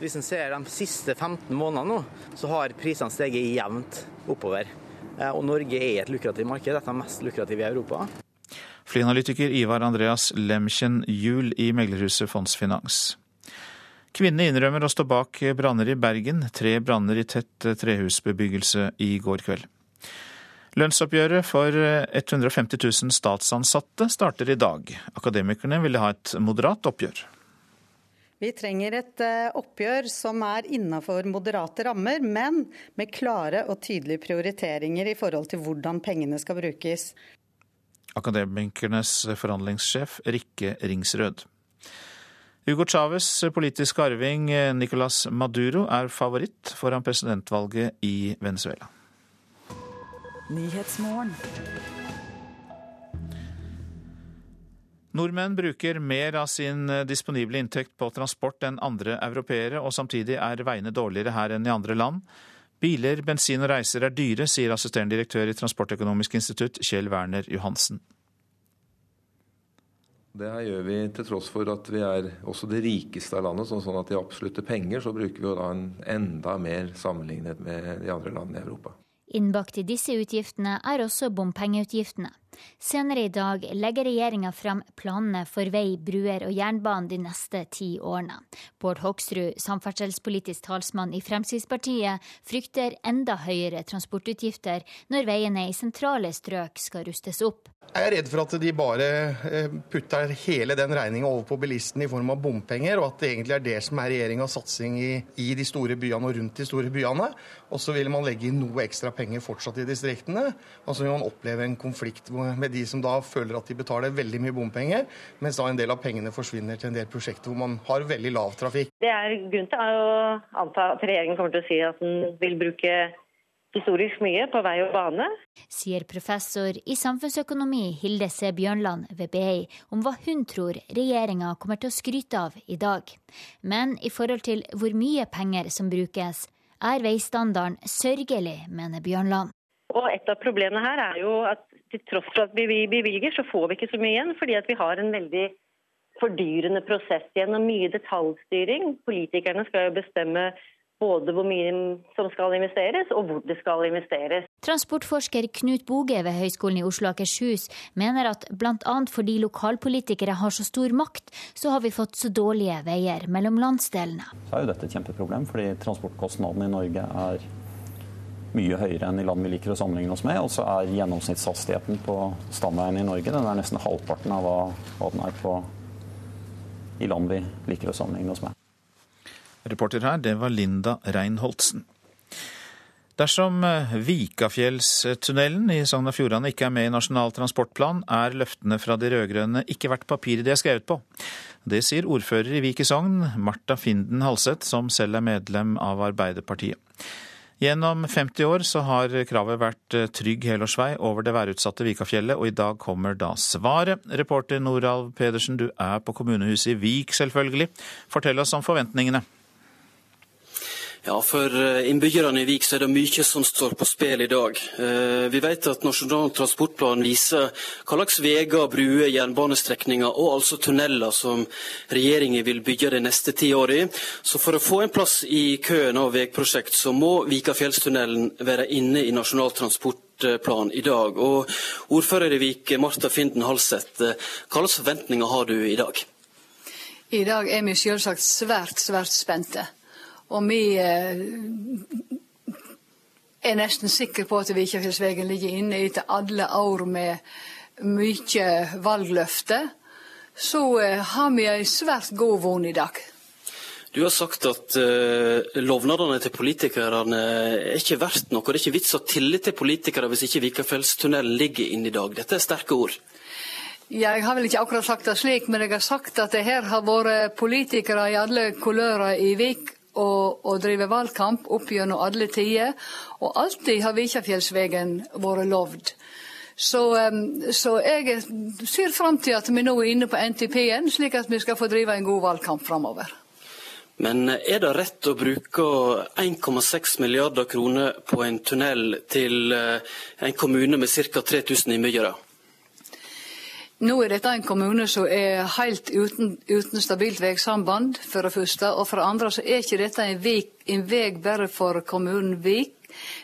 Hvis en ser de siste 15 månedene nå, så har prisene steget jevnt oppover. Eh, og Norge er et lukrativt marked, dette er mest lukrativt i Europa. Flyanalytiker Ivar Andreas Lemchen Juel i meglerhuset Fondsfinans. Kvinnene innrømmer å stå bak branner i Bergen, tre branner i tett trehusbebyggelse i går kveld. Lønnsoppgjøret for 150 000 statsansatte starter i dag. Akademikerne ville ha et moderat oppgjør. Vi trenger et eh, oppgjør som er innenfor moderate rammer, men med klare og tydelige prioriteringer i forhold til hvordan pengene skal brukes. Akademikernes forhandlingssjef Rikke Ringsrød. Hugo Chávez politiske arving Nicolas Maduro er favoritt foran presidentvalget i Venezuela. Nyhetsmorgen. Nordmenn bruker mer av sin disponible inntekt på transport enn andre europeere, og samtidig er veiene dårligere her enn i andre land. Biler, bensin og reiser er dyre, sier assisterende direktør i Transportøkonomisk institutt, Kjell Werner Johansen. Det her gjør vi til tross for at vi er også det rikeste av landet. sånn at i absolutte penger så bruker vi jo da en enda mer sammenlignet med de andre landene i Europa. Innbakt i disse utgiftene er også bompengeutgiftene. Senere i dag legger regjeringa frem planene for vei, bruer og jernbane de neste ti årene. Bård Hoksrud, samferdselspolitisk talsmann i Fremskrittspartiet, frykter enda høyere transportutgifter når veiene i sentrale strøk skal rustes opp. Jeg er redd for at de bare eh, putter hele den regninga over på bilistene i form av bompenger, og at det egentlig er det som er regjeringas satsing i, i, de store byene og rundt de store byene. Og så vil man legge inn noe ekstra penger fortsatt i distriktene. Og så vil man oppleve en konflikt med de som da føler at de betaler veldig mye bompenger, mens da en del av pengene forsvinner til en del prosjekter hvor man har veldig lav trafikk. Det er grunn til å anta at regjeringen kommer til å si at den vil bruke historisk mye på vei og bane. Sier professor i samfunnsøkonomi Hilde C. Bjørnland ved BI om hva hun tror regjeringa kommer til å skryte av i dag. Men i forhold til hvor mye penger som brukes, er veistandarden sørgelig, mener Bjørnland. Og Et av problemene her er jo at til tross for at vi bevilger, så får vi ikke så mye igjen. Fordi vi har en veldig fordyrende prosess gjennom mye detaljstyring. Politikerne skal jo bestemme både hvor mye som skal investeres, og hvor det skal investeres. Transportforsker Knut Boge ved Høgskolen i Oslo og Akershus mener at bl.a. fordi lokalpolitikere har så stor makt, så har vi fått så dårlige veier mellom landsdelene. Så er jo dette et kjempeproblem, fordi transportkostnadene i Norge er mye høyere enn i land vi liker å sammenligne oss med. Og så er gjennomsnittshastigheten på stamveien i Norge den er nesten halvparten av hva, hva den er på, i land vi liker å sammenligne oss med. Reporter her, det var Linda Reinholdsen. Dersom eh, Vikafjellstunnelen i Sogn og Fjordane ikke er med i Nasjonal transportplan, er løftene fra de rød-grønne ikke verdt papiret de er skrevet på. Det sier ordfører i Vik i Sogn, Marta Finden Halseth, som selv er medlem av Arbeiderpartiet. Gjennom 50 år så har kravet vært eh, trygg helårsvei over det værutsatte Vikafjellet, og i dag kommer da svaret. Reporter Noralv Pedersen, du er på kommunehuset i Vik selvfølgelig. Fortell oss om forventningene. Ja, For eh, innbyggerne i Vik så er det mye som står på spill i dag. Eh, vi vet at Nasjonal transportplan viser hva slags veier, bruer, jernbanestrekninger og altså tunneler som regjeringen vil bygge de neste ti årene. Så for å få en plass i køen av veiprosjekt, så må Vikafjellstunnelen være inne i Nasjonal transportplan i dag. Og Ordfører i Vik, Marta Finden Halseth, eh, hva slags forventninger har du i dag? I dag er vi selvsagt svært, svært spente. Og vi eh, er nesten sikre på at Vikafjellsvegen ligger inne etter alle år med mye valgløfter. Så eh, har vi ei svært god vond i dag. Du har sagt at uh, lovnadene til politikerne er ikke verdt noe. Det er ikke vits å ha tillit til politikere hvis ikke Vikafjellstunnelen ligger inne i dag. Dette er sterke ord. Jeg har vel ikke akkurat sagt det slik, men jeg har sagt at det her har vært politikere i alle kulører i Vik og, og drive valgkamp opp gjennom alle tider. Og alltid har Vikjafjellsvegen vært lovd. Så, så, jeg ser fram til at vi nå er inne på NTP-en, slik at vi skal få drive en god valgkamp framover. Men er det rett å bruke 1,6 milliarder kroner på en tunnel til eh, en kommune med ca. 3000 innbyggere? Nå er dette en kommune som er helt uten, uten stabilt veisamband, for det første. Og for det andre så er ikke dette en, vik, en vei bare for kommunen Vik.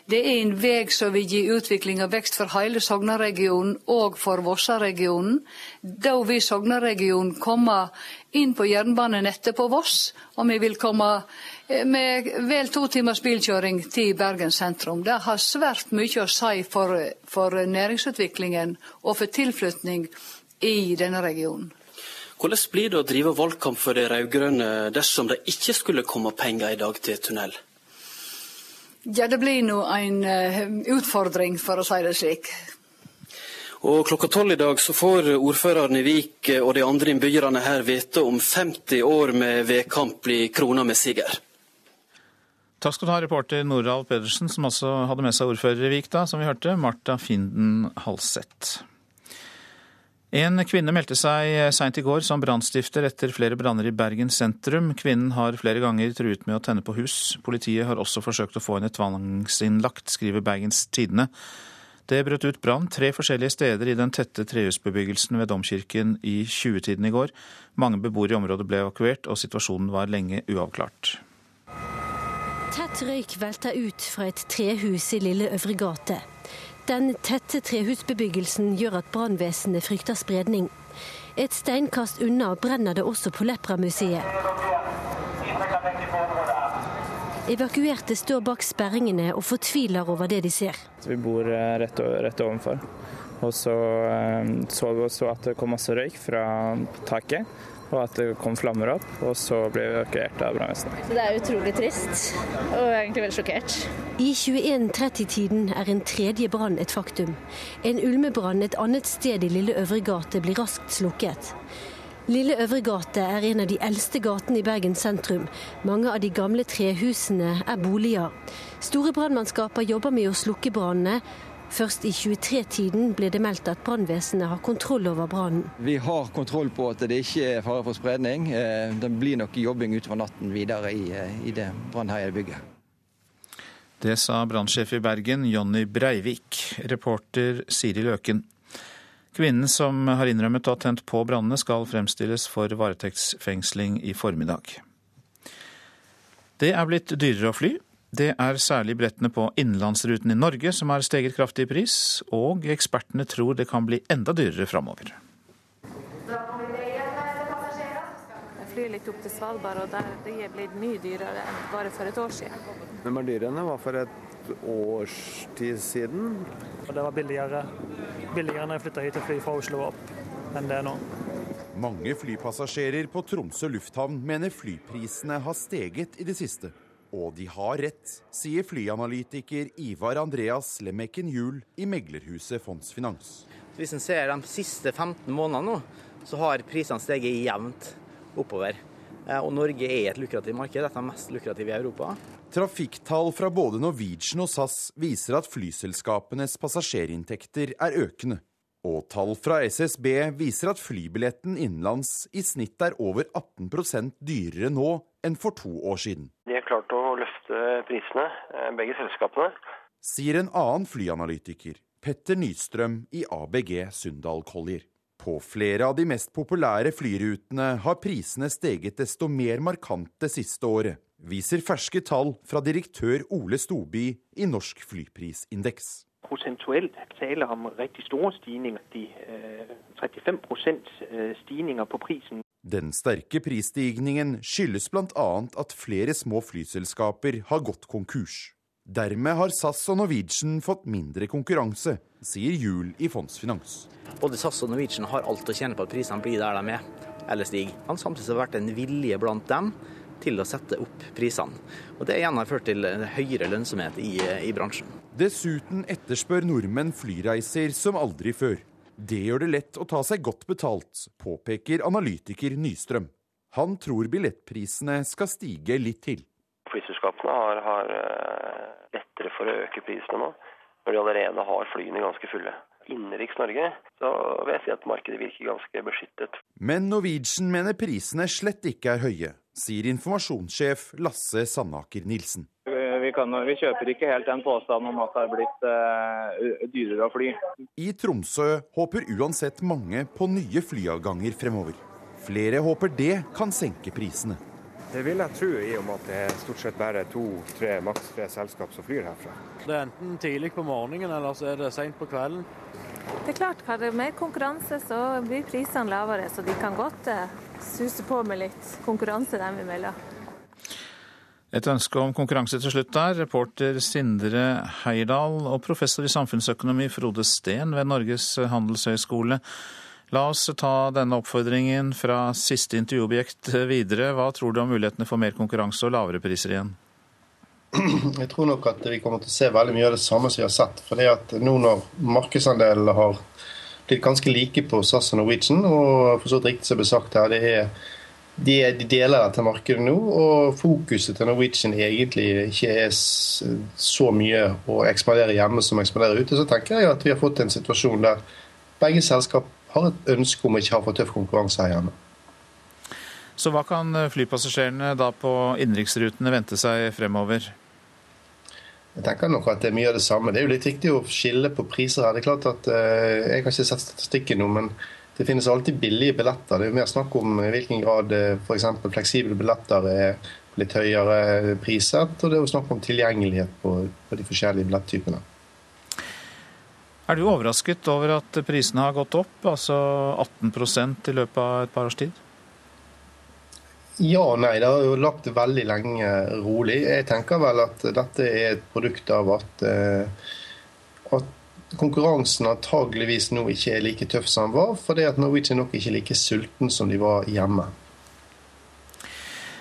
Det er en vei som vil gi utvikling og vekst for hele Sognaregionen og for Vossaregionen. Da vil Sognaregionen komme inn på jernbanenettet på Voss, og vi vil komme eh, med vel to timers bilkjøring til Bergen sentrum. Det har svært mye å si for, for næringsutviklingen og for tilflytning i denne regionen. Hvordan blir det å drive valgkamp for de rød-grønne dersom det ikke skulle komme penger i dag til tunnel? Ja, det blir nå en uh, utfordring, for å si det slik. Og Klokka tolv i dag så får ordføreren i Vik og de andre innbyggerne her vite om 50 år med vedkamp blir krona med siger. Takk skal du ha, reporter Noralf Pedersen, som også hadde med seg ordfører i Vik, da, som vi hørte, Marta Finden Halseth. En kvinne meldte seg seint i går som brannstifter etter flere branner i Bergen sentrum. Kvinnen har flere ganger truet med å tenne på hus. Politiet har også forsøkt å få henne tvangsinnlagt, skriver Bergens Tidende. Det brøt ut brann tre forskjellige steder i den tette trehusbebyggelsen ved Domkirken i 20-tiden i går. Mange beboere i området ble evakuert, og situasjonen var lenge uavklart. Tett røyk velter ut fra et trehus i Lille Øvre gate. Den tette trehusbebyggelsen gjør at brannvesenet frykter spredning. Et steinkast unna brenner det også på Lepra-museet. Evakuerte står bak sperringene og fortviler over det de ser. Vi bor eh, rett, rett ovenfor. Og så eh, så vi også at det kom masse røyk fra taket, og at det kom flammer opp. Og så ble vi evakuert av brannvesenet. Det er utrolig trist, og egentlig veldig sjokkert. I 21.30-tiden er en tredje brann et faktum. En ulmebrann et annet sted i Lille Øvre gate blir raskt slukket. Lille Øvre gate er en av de eldste gatene i Bergen sentrum. Mange av de gamle trehusene er boliger. Store brannmannskaper jobber med å slukke brannene. Først i 23-tiden ble det meldt at brannvesenet har kontroll over brannen. Vi har kontroll på at det ikke er fare for spredning. Eh, det blir nok jobbing utover natten videre i, eh, i det brannherjede bygget. Det sa brannsjef i Bergen, Jonny Breivik. Reporter Siri Løken. Kvinnen som har innrømmet å ha tent på brannene, skal fremstilles for varetektsfengsling i formiddag. Det er blitt dyrere å fly. Det er særlig billettene på innenlandsruten i Norge som har steget kraftig i pris, og ekspertene tror det kan bli enda dyrere framover. Flyr litt opp til Svalbard, og der det er blitt mye dyrere enn bare for et år siden. Hvem er dyrere enn det var for et års tid siden? Det var billigere, billigere når jeg flytta hit og fly fra Oslo opp, enn det er nå. Mange flypassasjerer på Tromsø lufthavn mener flyprisene har steget i det siste. Og de har rett, sier flyanalytiker Ivar Andreas Lemekken Juel i meglerhuset Fondsfinans. Hvis en ser de siste 15 månedene nå, så har prisene steget jevnt oppover. Eh, og Norge er et lukrativt marked, dette er mest lukrative i Europa. Trafikktall fra både Norwegian og SAS viser at flyselskapenes passasjerinntekter er økende. Og tall fra SSB viser at flybilletten innenlands i snitt er over 18% dyrere nå enn for to år siden. De har klart å løfte prisene, eh, begge selskapene. Sier en annen flyanalytiker, Petter Nystrøm i ABG Sundal Collier. På flere av de mest populære flyrutene har prisene steget desto mer markant det siste året, viser ferske tall fra direktør Ole Stoby i Norsk flyprisindeks. Prosentuelt taler om riktig store stigninger. De, eh, 35 eh, stigninger på prisen. Den sterke prisstigningen skyldes bl.a. at flere små flyselskaper har gått konkurs. Dermed har SAS og Norwegian fått mindre konkurranse, sier Juel i Fondsfinans. Både SAS og Norwegian har alt å tjene på at prisene blir der de er, eller stiger. Samtidig har det vært en vilje blant dem til å sette opp prisene. Og Det igjen har ført til høyere lønnsomhet i, i bransjen. Dessuten etterspør nordmenn flyreiser som aldri før. Det gjør det lett å ta seg godt betalt, påpeker analytiker Nystrøm. Han tror billettprisene skal stige litt til. Flyselskapene har, har eh, lettere for å øke prisene nå, når de allerede har flyene ganske fulle. Innenriks Norge så vil jeg si at markedet virker ganske beskyttet. Men Norwegian mener prisene slett ikke er høye, sier informasjonssjef Lasse Sandaker Nilsen. Kan, vi, kjøper ikke helt den påstanden om at det er blitt uh, dyrere å fly. I Tromsø håper uansett mange på nye flyavganger fremover. Flere håper det kan senke prisene. Det vil jeg tro, i og med at det er stort sett bare to-tre, maks tre selskap som flyr herfra. Det er enten tidlig på morgenen eller så er det seint på kvelden. Det er klart, Har det mer konkurranse, så blir prisene lavere. Så de kan godt uh, suse på med litt konkurranse dem imellom. Et ønske om konkurranse til slutt der. Reporter Sindre Heierdal og professor i samfunnsøkonomi Frode Steen ved Norges handelshøyskole. La oss ta denne oppfordringen fra siste intervjuobjekt videre. Hva tror du om mulighetene for mer konkurranse og lavere priser igjen? Jeg tror nok at vi kommer til å se veldig mye av det samme som vi har sett. For det at nå når markedsandelene har blitt ganske like på SAS og Norwegian, og for så vidt riktig som det ble sagt her, det er de, de deler dette markedet nå, og fokuset til Norwegian egentlig ikke er så mye å ekspandere hjemme som å ekspandere ute, så tenker jeg at vi har fått en situasjon der begge selskap har et ønske om å ikke ha for tøff konkurranse her hjemme. Så hva kan flypassasjerene da på innenriksrutene vente seg fremover? Jeg tenker nok at det er mye av det samme. Det er jo litt viktig å skille på priser her. Det er klart at eh, Jeg har ikke sett statistikken nå, men det finnes alltid billige billetter. Det er jo mer snakk om i hvilken grad eh, f.eks. fleksible billetter er litt høyere priset. Og det er jo snakk om tilgjengelighet på, på de forskjellige billetttypene. Er du overrasket over at prisene har gått opp, altså 18 i løpet av et par års tid? Ja og nei. Det har jo lagt veldig lenge rolig. Jeg tenker vel at dette er et produkt av at, eh, at konkurransen antageligvis nå ikke er like tøff som den var, fordi at Norwegian nok ikke er like sulten som de var hjemme.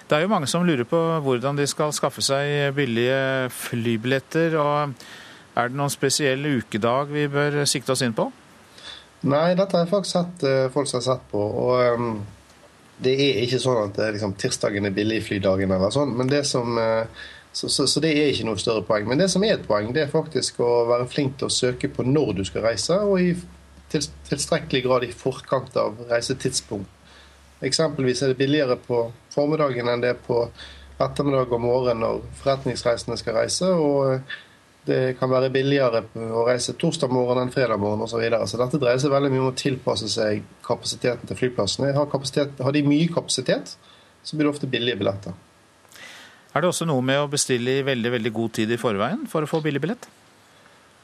Det er jo mange som lurer på hvordan de skal skaffe seg billige flybilletter. og er det noen spesiell ukedag vi bør sikte oss inn på? Nei, dette har jeg faktisk sett uh, folk som har sett på. og um, Det er ikke sånn at liksom, tirsdagen er billigflydagen eller sånn. men det som... Uh, så, så, så, det er ikke noe større poeng. Men det som er et poeng, det er faktisk å være flink til å søke på når du skal reise, og i til, tilstrekkelig grad i forkant av reisetidspunkt. Eksempelvis er det billigere på formiddagen enn det er på ettermiddag og morgen når forretningsreisende skal reise. og det kan være billigere å reise torsdag morgen enn fredag morgen osv. Så, videre. så dette dreier seg veldig mye om å tilpasse seg kapasiteten til flyplassene. Har, har, de mye kapasitet, så blir det ofte billige billetter. Er det også noe med å bestille i veldig veldig god tid i forveien for å få billig billett?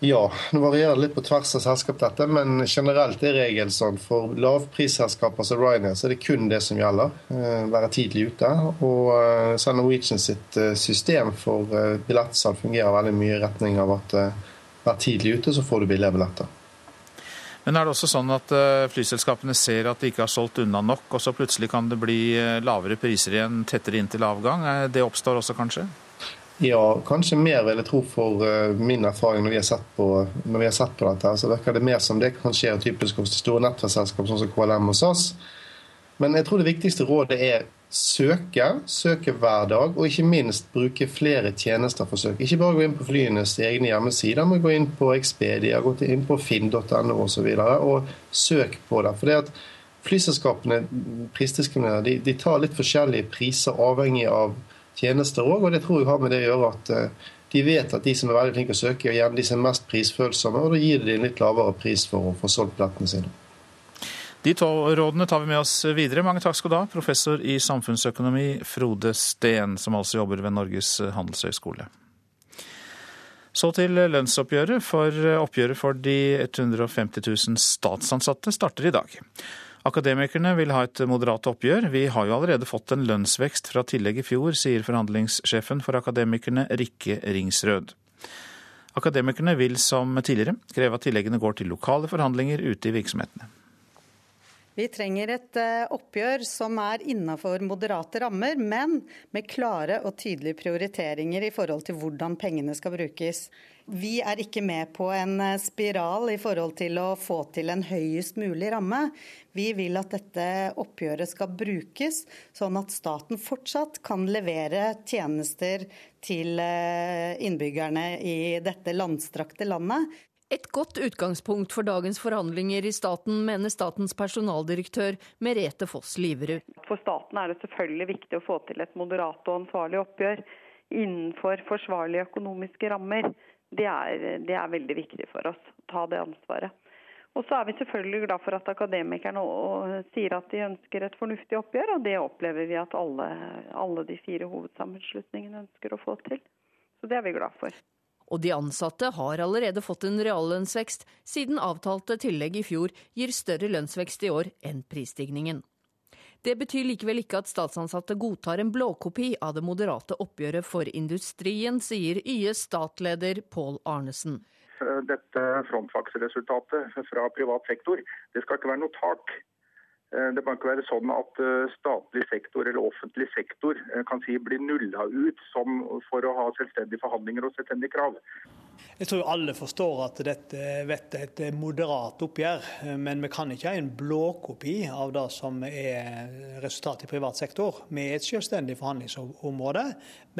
Ja, det varierer litt på tvers av selskap, dette, men generelt er regelen sånn. For lavprisselskaper som Ryanair så er det kun det som gjelder. Eh, være tidlig ute. Og eh, så Norwegian sitt eh, system for billettsalg fungerer veldig mye i retning av at vær tidlig ute, så får du billige billetter. Men er det også sånn at flyselskapene ser at de ikke har solgt unna nok, og så plutselig kan det bli lavere priser igjen tettere inn til avgang? Det oppstår også, kanskje? Ja, kanskje mer, vil jeg tro, for uh, min erfaring når vi har sett på, har sett på dette. Så virker det mer som det kan skje typisk hos store nettverksselskap sånn som KLM og SAS. Men jeg tror det viktigste rådet er søke, søke hver dag, og ikke minst bruke flere tjenester for søk. Ikke bare gå inn på flyenes egne hjemmesider, men gå inn på Expedia, gå inn på finn.no osv. Og, så videre, og søk på det. For det at flyselskapene prisdiskriminerer, de, de tar litt forskjellige priser avhengig av tjenester òg. Og det tror jeg har med det å gjøre at eh, de vet at de som er veldig flinke å søke, er gjerne de som er mest prisfølsomme, og da gir de en litt lavere pris for å få solgt billettene sine. De to rådene tar vi med oss videre. Mange takk skal du ha, professor i samfunnsøkonomi Frode Steen, som altså jobber ved Norges handelshøyskole. Så til lønnsoppgjøret, for oppgjøret for de 150 000 statsansatte starter i dag. Akademikerne vil ha et moderat oppgjør. Vi har jo allerede fått en lønnsvekst fra tillegg i fjor, sier forhandlingssjefen for Akademikerne Rikke Ringsrød. Akademikerne vil som tidligere kreve at tilleggene går til lokale forhandlinger ute i virksomhetene. Vi trenger et eh, oppgjør som er innafor moderate rammer, men med klare og tydelige prioriteringer i forhold til hvordan pengene skal brukes. Vi er ikke med på en eh, spiral i forhold til å få til en høyest mulig ramme. Vi vil at dette oppgjøret skal brukes, sånn at staten fortsatt kan levere tjenester til eh, innbyggerne i dette landstrakte landet. Et godt utgangspunkt for dagens forhandlinger i staten, mener statens personaldirektør Merete Foss Liverud. For staten er det selvfølgelig viktig å få til et moderat og ansvarlig oppgjør innenfor forsvarlige økonomiske rammer. Det er, det er veldig viktig for oss å ta det ansvaret. Og så er vi selvfølgelig glad for at akademikerne sier at de ønsker et fornuftig oppgjør, og det opplever vi at alle, alle de fire hovedsammenslutningene ønsker å få til. Så det er vi glad for. Og de ansatte har allerede fått en reallønnsvekst, siden avtalte tillegg i fjor gir større lønnsvekst i år enn prisstigningen. Det betyr likevel ikke at statsansatte godtar en blåkopi av det moderate oppgjøret for industrien, sier YS statleder Pål Arnesen. Dette frontfagsresultatet fra privat sektor, det skal ikke være noe tak. Eh, det kan ikke være sånn at eh, statlig sektor eller offentlig sektor eh, kan si blir nulla ut for å ha selvstendige forhandlinger og selvstendige krav. Jeg tror alle forstår at dette er et moderat oppgjør, men vi kan ikke ha en blåkopi av det som er resultatet i privat sektor. Vi er et selvstendig forhandlingsområde,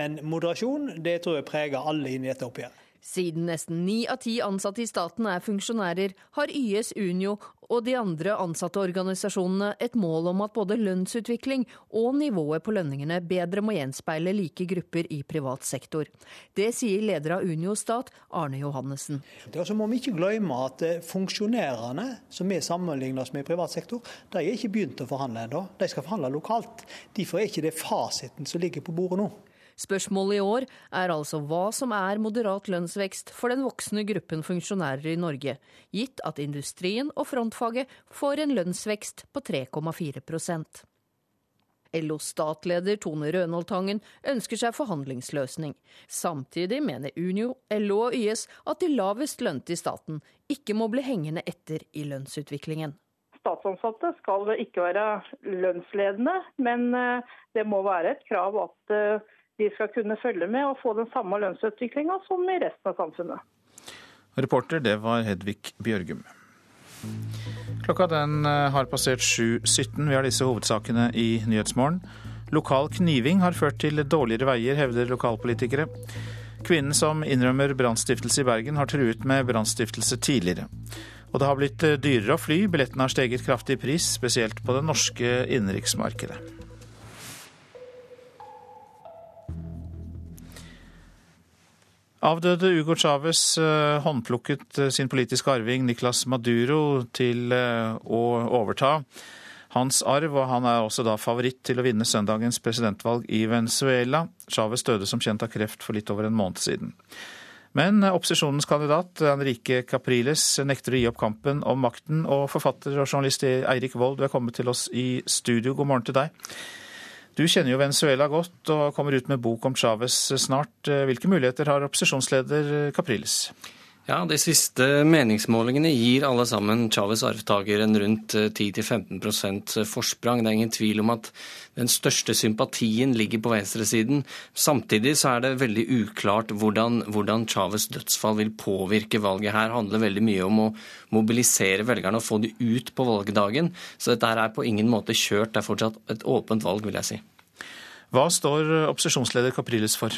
men moderasjon det tror jeg preger alle inn i dette oppgjøret. Siden nesten ni av ti ansatte i staten er funksjonærer, har YS Unio og de andre ansatteorganisasjonene et mål om at både lønnsutvikling og nivået på lønningene bedre må gjenspeile like grupper i privat sektor. Det sier leder av Unio Stat, Arne Johannessen. Så må vi ikke glemme at eh, funksjonærene som vi sammenligner oss med i privat sektor, de er ikke begynt å forhandle ennå. De skal forhandle lokalt. Derfor er ikke det fasiten som ligger på bordet nå. Spørsmålet i år er altså hva som er moderat lønnsvekst for den voksne gruppen funksjonærer i Norge, gitt at industrien og frontfaget får en lønnsvekst på 3,4% LOs statleder Tone Rønholdtangen ønsker seg forhandlingsløsning. Samtidig mener Unio, LO og YS at de lavest lønte i staten ikke må bli hengende etter i lønnsutviklingen. Statsansatte skal ikke være lønnsledende, men eh, det må være et krav at eh, de skal kunne følge med og få den samme lønnsutviklinga som i resten av samfunnet. Reporter, det var Hedvig Bjørgum. Klokka den eh, har passert 7.17. Vi har disse hovedsakene i Nyhetsmorgen. Lokal kniving har ført til dårligere veier, hevder lokalpolitikere. Kvinnen som innrømmer brannstiftelse i Bergen, har truet med brannstiftelse tidligere. Og det har blitt eh, dyrere å fly. Billettene har steget kraftig i pris, spesielt på det norske innenriksmarkedet. Avdøde Hugo Chávez eh, håndplukket eh, sin politiske arving Nicolas Maduro til eh, å overta hans arv, og han er også da favoritt til å vinne søndagens presidentvalg i Venezuela. Chávez døde som kjent av kreft for litt over en måned siden. Men opposisjonens kandidat Enrique Capriles nekter å gi opp kampen om makten, og forfatter og journalist Eirik Wold, du er kommet til oss i studio. God morgen til deg. Du kjenner jo Venezuela godt og kommer ut med bok om Chávez snart. Hvilke muligheter har opposisjonsleder Capriles? Ja, De siste meningsmålingene gir alle sammen Chávez arvtaker en rundt 10-15% forsprang. Det er ingen tvil om at den største sympatien ligger på venstresiden. Samtidig så er det veldig uklart hvordan, hvordan Chávez dødsfall vil påvirke valget. Her handler veldig mye om å mobilisere velgerne og få dem ut på valgdagen. Så dette er på ingen måte kjørt. Det er fortsatt et åpent valg, vil jeg si. Hva står opposisjonsleder Capriles for?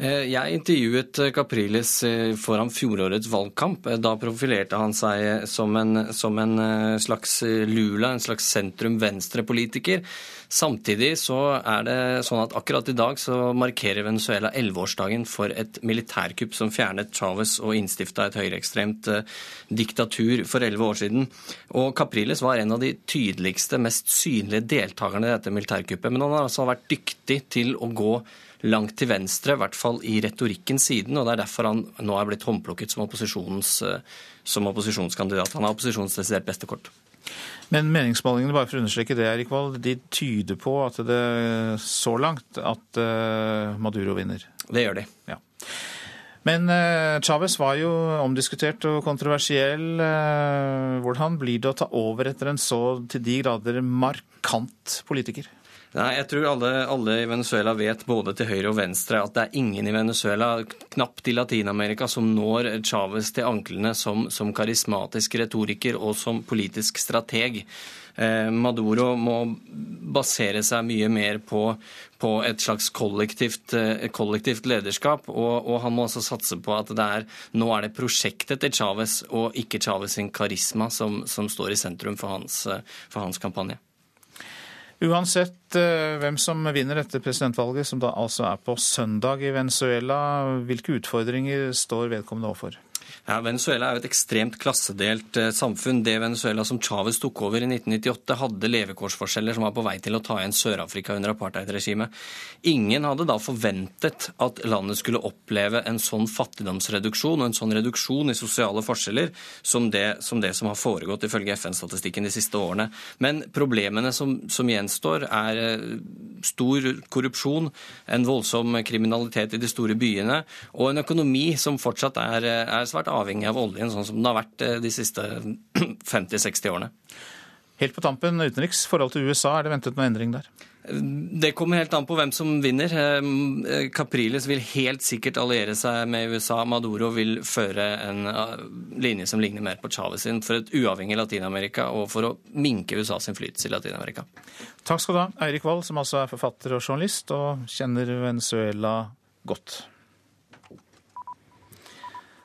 Eh, jeg intervjuet eh, Capriles eh, foran fjorårets valgkamp. Da profilerte han seg som en, som en slags lula, en slags sentrum-venstre-politiker. Samtidig så er det sånn at akkurat i dag så markerer Venezuela elleveårsdagen for et militærkupp som fjernet Chávez og innstifta et høyreekstremt diktatur for elleve år siden. Og Capriles var en av de tydeligste, mest synlige deltakerne i dette militærkuppet. Men han har altså vært dyktig til å gå langt til venstre, i hvert fall i retorikken siden. og Det er derfor han nå er blitt håndplukket som, eh, som opposisjonskandidat. Han har opposisjonens desidert beste kort. Men meningsmålingene bare for å understreke det, Erik Vold, de tyder på at det så langt at uh, Maduro vinner? Det gjør de. Ja. Men eh, Chávez var jo omdiskutert og kontroversiell. Eh, hvordan blir det å ta over etter en så til de grader markant politiker? Nei, jeg tror alle, alle, i Venezuela vet både til høyre og venstre at det er ingen i Venezuela, knapt i Latin-Amerika, som når Chávez til anklene som, som karismatisk retoriker og som politisk strateg. Eh, Maduro må basere seg mye mer på, på et slags kollektivt, eh, kollektivt lederskap, og, og, han må også satse på at det er, nå er det prosjektet til Chávez og ikke Chávez sin karisma som, som står i sentrum for hans, eh, for hans kampanje. Uansett eh, hvem som vinner dette presidentvalget, som da altså er på søndag i Venezuela, hvilke utfordringer står vedkommende overfor? Ja, Venezuela er jo et ekstremt klassedelt eh, samfunn. Det Venezuela som Chávez tok over i 1998, hadde levekårsforskjeller som var på vei til å ta igjen Sør-Afrika under apartheidregimet. Ingen hadde da forventet at landet skulle oppleve en sånn fattigdomsreduksjon og en sånn reduksjon i sosiale forskjeller som det som, det som har foregått ifølge FN-statistikken de siste årene. Men problemene som, som gjenstår, er eh, stor korrupsjon, en voldsom kriminalitet i de store byene og en økonomi som fortsatt er, er er svært avhengig av oljen, sånn som den har vært eh, de siste [CLEARS THROAT] 50-60 årene. Helt på tampen utenriks, forhold til USA, er det ventet noen endring der? Det kommer helt an på hvem som vinner. Eh, Capriles vil helt sikkert alliere seg med USA. Maduro vil føre en eh, linje som ligner mer på Chávez sin, for et uavhengig Latin-Amerika og for å minke USA sin flytelse i Latin-Amerika. Takk skal du ha, Eirik Wold, som altså er forfatter og journalist og kjenner Venezuela godt.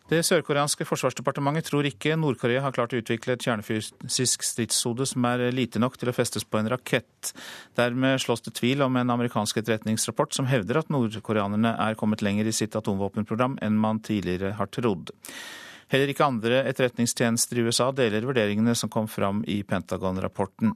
Det sørkoreanske forsvarsdepartementet tror ikke Nord-Korea har klart å utvikle et kjernefysisk stridshode som er lite nok til å festes på en rakett. Dermed slås det tvil om en amerikansk etterretningsrapport som hevder at nordkoreanerne er kommet lenger i sitt atomvåpenprogram enn man tidligere har trodd. Heller ikke andre etterretningstjenester i USA deler vurderingene som kom fram i Pentagon-rapporten.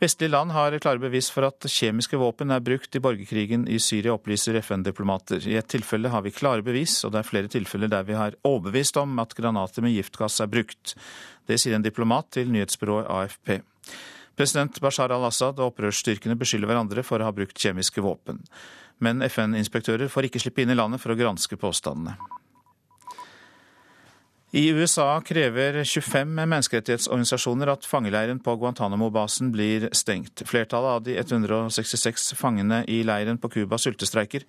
Vestlige land har klare bevis for at kjemiske våpen er brukt i borgerkrigen i Syria, opplyser FN-diplomater. I et tilfelle har vi klare bevis, og det er flere tilfeller der vi har overbevist om at granater med giftgass er brukt. Det sier en diplomat til nyhetsbyrået AFP. President Bashar al-Assad og opprørsstyrkene beskylder hverandre for å ha brukt kjemiske våpen. Men FN-inspektører får ikke slippe inn i landet for å granske påstandene. I USA krever 25 menneskerettighetsorganisasjoner at fangeleiren på Guantánamo-basen blir stengt. Flertallet av de 166 fangene i leiren på Cuba sultestreiker,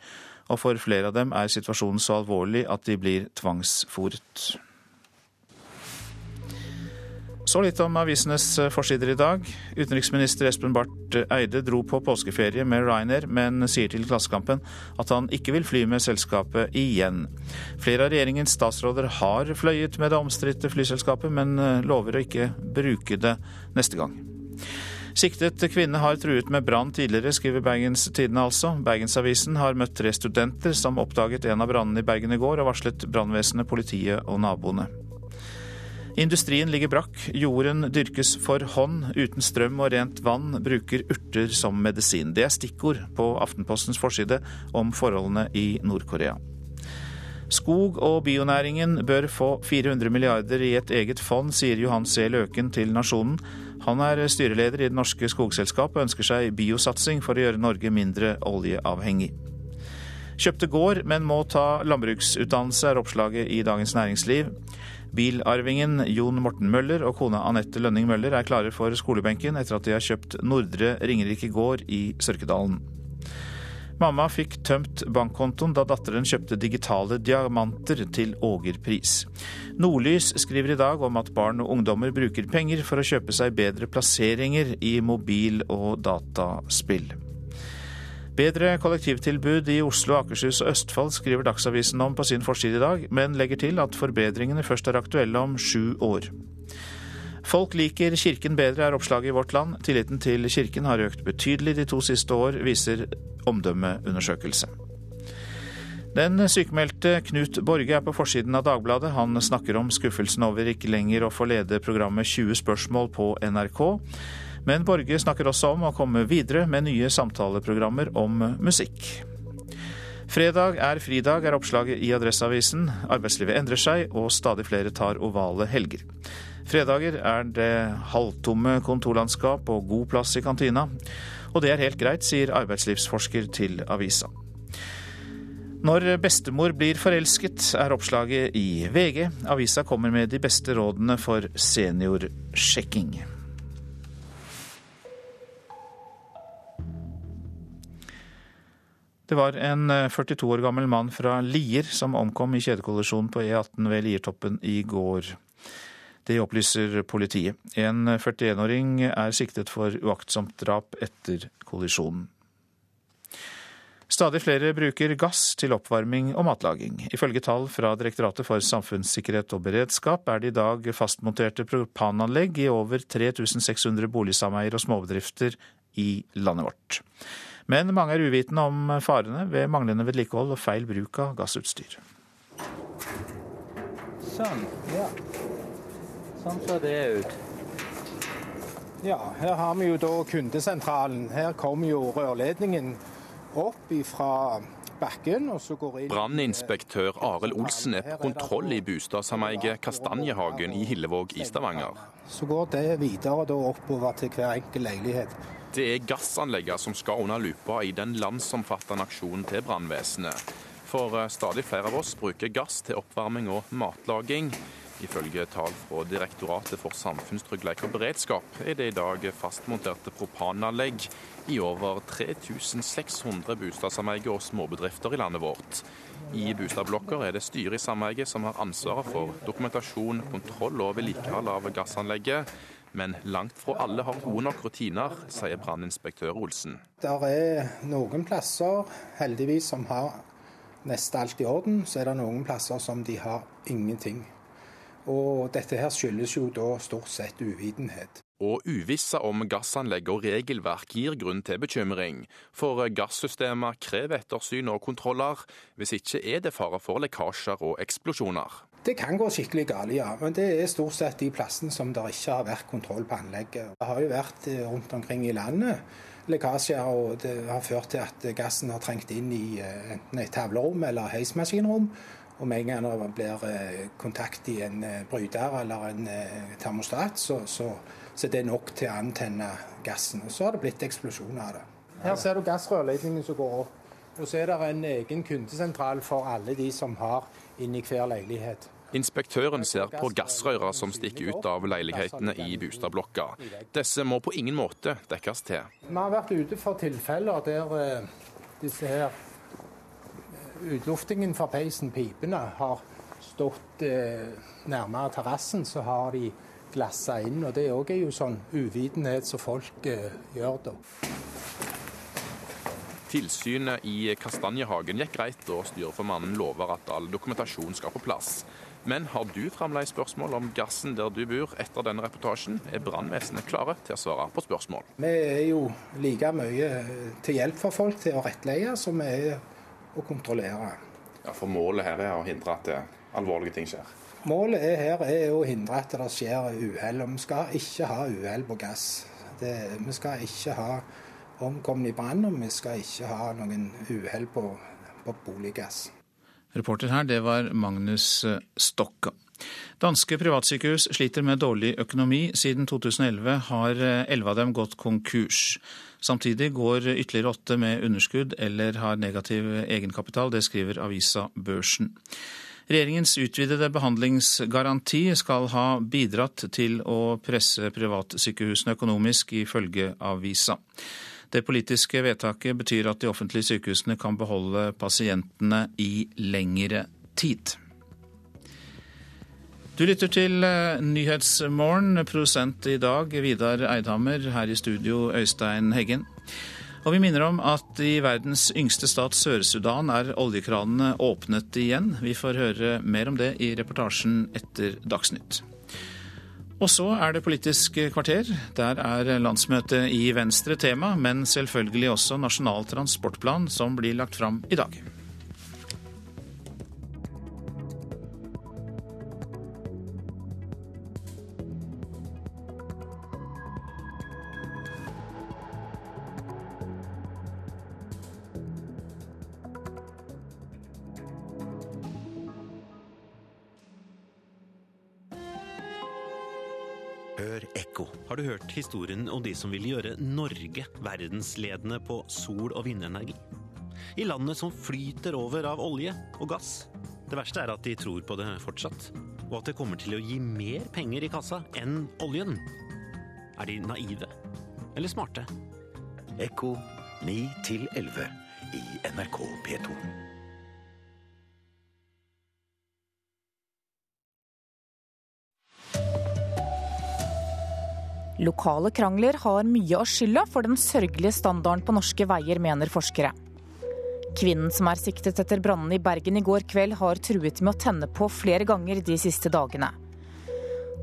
og for flere av dem er situasjonen så alvorlig at de blir tvangsfòret. Så litt om avisenes eh, forsider i dag. Utenriksminister Espen Barth Eide dro på påskeferie med Ryanair, men sier til Klassekampen at han ikke vil fly med selskapet igjen. Flere av regjeringens statsråder har fløyet med det omstridte flyselskapet, men eh, lover å ikke bruke det neste gang. Siktet kvinne har truet med brann tidligere, skriver Bergens Tidende altså. Bergensavisen har møtt tre studenter som oppdaget en av brannene i Bergen i går, og varslet brannvesenet, politiet og naboene. Industrien ligger brakk, jorden dyrkes for hånd, uten strøm og rent vann, bruker urter som medisin. Det er stikkord på Aftenpostens forside om forholdene i Nord-Korea. Skog- og bionæringen bør få 400 milliarder i et eget fond, sier Johan C. Løken til Nasjonen. Han er styreleder i Det norske skogselskap og ønsker seg biosatsing for å gjøre Norge mindre oljeavhengig. Kjøpte gård, men må ta landbruksutdannelse, er oppslaget i Dagens Næringsliv. Bilarvingen Jon Morten Møller og kona Anette Lønning Møller er klare for skolebenken etter at de har kjøpt Nordre Ringerike gård i Sørkedalen. Mamma fikk tømt bankkontoen da datteren kjøpte digitale diamanter til ågerpris. Nordlys skriver i dag om at barn og ungdommer bruker penger for å kjøpe seg bedre plasseringer i mobil- og dataspill. Bedre kollektivtilbud i Oslo, Akershus og Østfold skriver Dagsavisen om på sin forside i dag, men legger til at forbedringene først er aktuelle om sju år. Folk liker Kirken bedre, er oppslaget i Vårt Land. Tilliten til Kirken har økt betydelig de to siste år, viser omdømmeundersøkelse. Den sykemeldte Knut Borge er på forsiden av Dagbladet. Han snakker om skuffelsen over ikke lenger å få lede programmet 20 spørsmål på NRK. Men Borge snakker også om å komme videre med nye samtaleprogrammer om musikk. Fredag er fridag, er oppslaget i Adresseavisen. Arbeidslivet endrer seg, og stadig flere tar ovale helger. Fredager er det halvtomme kontorlandskap og god plass i kantina. Og det er helt greit, sier arbeidslivsforsker til avisa. Når bestemor blir forelsket, er oppslaget i VG. Avisa kommer med de beste rådene for seniorsjekking. Det var en 42 år gammel mann fra Lier som omkom i kjedekollisjon på E18 ved Liertoppen i går. Det opplyser politiet. En 41-åring er siktet for uaktsomt drap etter kollisjonen. Stadig flere bruker gass til oppvarming og matlaging. Ifølge tall fra Direktoratet for samfunnssikkerhet og beredskap er det i dag fastmonterte propananlegg i over 3600 boligsameier og småbedrifter i landet vårt. Men mange er uvitende om farene ved manglende vedlikehold og feil bruk av gassutstyr. Sånn, ja. Sånn ser det ut. Ja, her har vi jo da kundesentralen. Her kommer jo rørledningen opp fra bakken, og så går inn Branninspektør Arild Olsen er på kontroll i bostadsameiet Kastanjehagen i Hillevåg i Stavanger. Så går det videre da oppover til hver enkel leilighet. Det er gassanleggene som skal under lupa i den landsomfattende aksjonen til brannvesenet. For eh, stadig flere av oss bruker gass til oppvarming og matlaging. Ifølge tall fra Direktoratet for samfunnstrygghet og beredskap er det i dag fastmonterte propananlegg i over 3600 boligsameier og småbedrifter i landet vårt. I boligblokker er det styret i sameiet som har ansvaret for dokumentasjon, kontroll og vedlikehold av gassanlegget. Men langt fra alle har gode nok rutiner, sier branninspektør Olsen. Det er noen plasser heldigvis som har nesten alt i orden. Så er det noen plasser som de har ingenting. Og dette her skyldes jo da stort sett uvitenhet. Og uvisse om gassanlegg og regelverk gir grunn til bekymring. For gassystemer krever ettersyn og kontroller. Hvis ikke er det fare for lekkasjer og eksplosjoner. Det kan gå skikkelig galt, ja. Men det er stort sett de plassene som det ikke har vært kontroll på anlegget. Det har jo vært eh, rundt omkring i landet lekkasjer, og det har ført til at gassen har trengt inn i eh, enten et tavlerom eller heismaskinrom. Og med en gang det blir eh, kontakt i en bryter eller en termostat, så, så, så det er nok til å antenne gassen. Og så har det blitt eksplosjoner av det. Her ser du gassrørledningen som går opp. Og så er det en egen kundesentral for alle de som har inni hver leilighet. Inspektøren ser på gassrøra som stikker ut av leilighetene i Bustadblokka. Disse må på ingen måte dekkes til. Vi har vært ute for tilfeller der disse her utluftingen fra peisen, pipene, har stått eh, nærmere terrassen, så har de glassa inn. og Det òg er jo sånn uvitenhet som folk eh, gjør da. Tilsynet i Kastanjehagen gikk greit, og styreformannen lover at all dokumentasjon skal på plass. Men har du fremdeles spørsmål om gassen der du bor etter denne reportasjen, er brannvesenet klare til å svare på spørsmål. Vi er jo like mye til hjelp for folk til å rettleie som vi er å kontrollere. Ja, For målet her er å hindre at alvorlige ting skjer? Målet er her er å hindre at det skjer uhell. Vi skal ikke ha uhell på gass. Det, vi skal ikke ha omkomne i brannen, og vi skal ikke ha noen uhell på, på boliggass. Reporter her, det var Magnus Stokka. Danske privatsykehus sliter med dårlig økonomi. Siden 2011 har elleve av dem gått konkurs. Samtidig går ytterligere åtte med underskudd eller har negativ egenkapital. Det skriver avisa Børsen. Regjeringens utvidede behandlingsgaranti skal ha bidratt til å presse privatsykehusene økonomisk, ifølge avisa. Det politiske vedtaket betyr at de offentlige sykehusene kan beholde pasientene i lengre tid. Du lytter til eh, Nyhetsmorgen. Produsent i dag Vidar Eidhammer. Her i studio Øystein Heggen. Og vi minner om at i verdens yngste stat Sør-Sudan er oljekranene åpnet igjen. Vi får høre mer om det i reportasjen etter Dagsnytt. Og så er det Politisk kvarter. Der er landsmøtet i Venstre tema, men selvfølgelig også Nasjonal transportplan som blir lagt fram i dag. Hørt historien om de som vil gjøre Norge verdensledende på sol- og vindenergi? i landet som flyter over av olje og gass. Det verste er at de tror på det fortsatt, og at det kommer til å gi mer penger i kassa enn oljen. Er de naive eller smarte? Ekko 9 11 i NRK P2. Lokale krangler har mye av skylda for den sørgelige standarden på norske veier, mener forskere. Kvinnen som er siktet etter brannene i Bergen i går kveld, har truet med å tenne på flere ganger de siste dagene.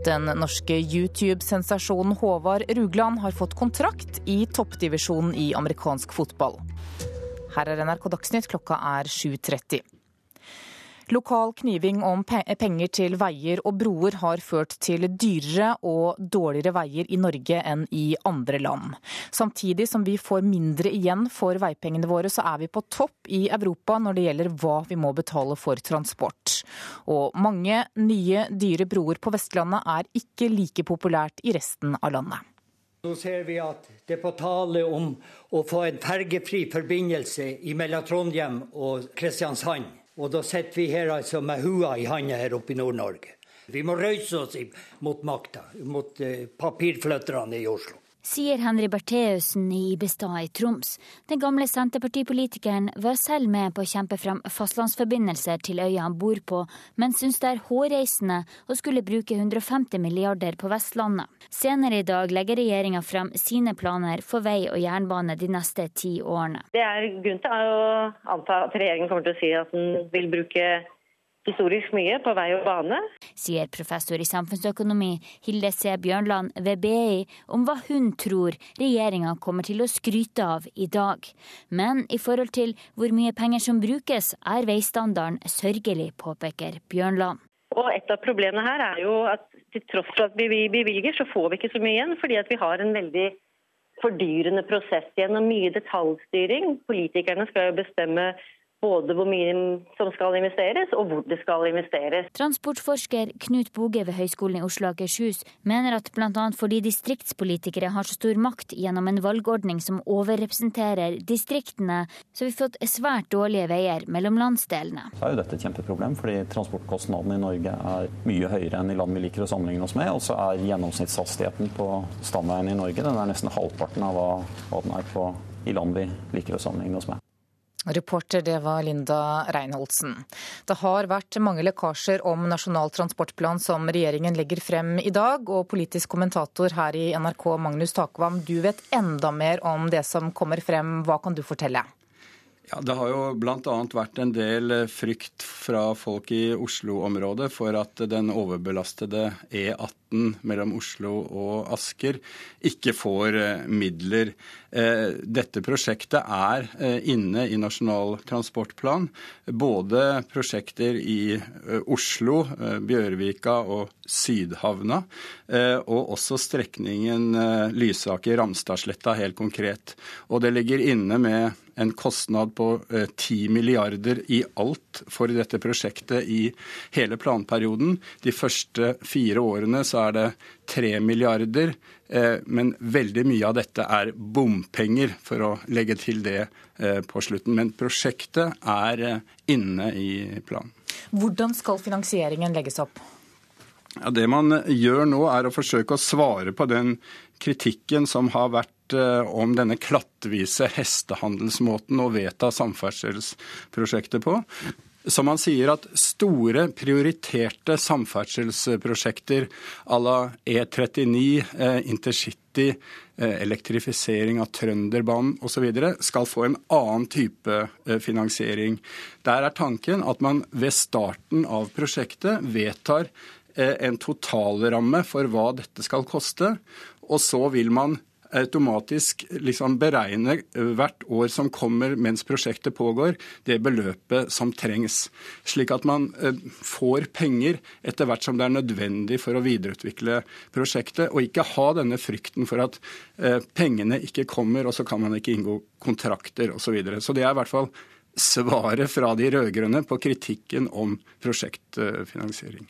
Den norske YouTube-sensasjonen Håvard Rugland har fått kontrakt i toppdivisjonen i amerikansk fotball. Her er NRK Dagsnytt, klokka er 7.30. Lokal kniving om penger til veier og broer har ført til dyrere og dårligere veier i Norge enn i andre land. Samtidig som vi får mindre igjen for veipengene våre, så er vi på topp i Europa når det gjelder hva vi må betale for transport. Og mange nye, dyre broer på Vestlandet er ikke like populært i resten av landet. Nå ser vi at det er på tale om å få en fergefri forbindelse mellom Trondheim og Kristiansand. Og da sitter vi her altså med hua i handa her oppe i Nord-Norge. Vi må røyse oss mot makta, mot uh, papirflytterne i Oslo sier Henry Bertheussen i Ibestad i Troms. Den gamle Senterpartipolitikeren var selv med på å kjempe frem fastlandsforbindelser til øya han bor på, men syns det er hårreisende å skulle bruke 150 milliarder på Vestlandet. Senere i dag legger regjeringa frem sine planer for vei og jernbane de neste ti årene. Det er grunn til å anta at regjeringen kommer til å si at den vil bruke historisk mye på vei og bane. Sier professor i samfunnsøkonomi Hilde C. Bjørnland ved BI om hva hun tror regjeringa kommer til å skryte av i dag. Men i forhold til hvor mye penger som brukes, er veistandarden sørgelig, påpeker Bjørnland. Og Et av problemene her er jo at til tross for at vi bevilger, så får vi ikke så mye igjen. Fordi vi har en veldig fordyrende prosess gjennom mye detaljstyring. Politikerne skal jo bestemme både hvor mye som skal investeres og hvor det skal investeres. Transportforsker Knut Boge ved Høgskolen i Oslo og Akershus mener at bl.a. fordi distriktspolitikere har så stor makt gjennom en valgordning som overrepresenterer distriktene, så har vi fått svært dårlige veier mellom landsdelene. Så er jo dette et kjempeproblem, fordi transportkostnadene i Norge er mye høyere enn i land vi liker å sammenligne oss med. Og så er gjennomsnittshastigheten på stamveiene i Norge den er nesten halvparten av hva, hva den er på, i land vi liker å sammenligne oss med. Reporter det var Linda Reinholdsen. Det har vært mange lekkasjer om Nasjonal transportplan som regjeringen legger frem i dag. Og politisk kommentator her i NRK, Magnus Takvam, du vet enda mer om det som kommer frem. Hva kan du fortelle? Ja, Det har jo bl.a. vært en del frykt fra folk i Oslo-området for at den overbelastede E18 mellom Oslo og Asker ikke får eh, midler. Eh, dette prosjektet er eh, inne i Nasjonal transportplan. Både prosjekter i Oslo, Bjørvika og Sydhavna, og også strekningen Lysaker-Ramstadsletta helt konkret. Og det ligger inne med en kostnad på 10 milliarder i alt for dette prosjektet i hele planperioden. De første fire årene så er det 3 milliarder. Eh, men veldig mye av dette er bompenger, for å legge til det eh, på slutten. Men prosjektet er eh, inne i planen. Hvordan skal finansieringen legges opp? Ja, det man gjør nå, er å forsøke å svare på den kritikken som har vært om denne klattvise hestehandelsmåten å vedta samferdselsprosjekter på som man sier, at store, prioriterte samferdselsprosjekter à la E39, eh, intercity, eh, elektrifisering av Trønderbanen osv. skal få en annen type eh, finansiering. Der er tanken at man ved starten av prosjektet vedtar en totalramme for hva dette skal koste. Og så vil man automatisk liksom beregne hvert år som kommer mens prosjektet pågår, det beløpet som trengs. Slik at man eh, får penger etter hvert som det er nødvendig for å videreutvikle prosjektet, og ikke ha denne frykten for at eh, pengene ikke kommer, og så kan man ikke inngå kontrakter osv. Så, videre. så det er i hvert fall svaret fra de rød-grønne på kritikken om prosjektfinansiering.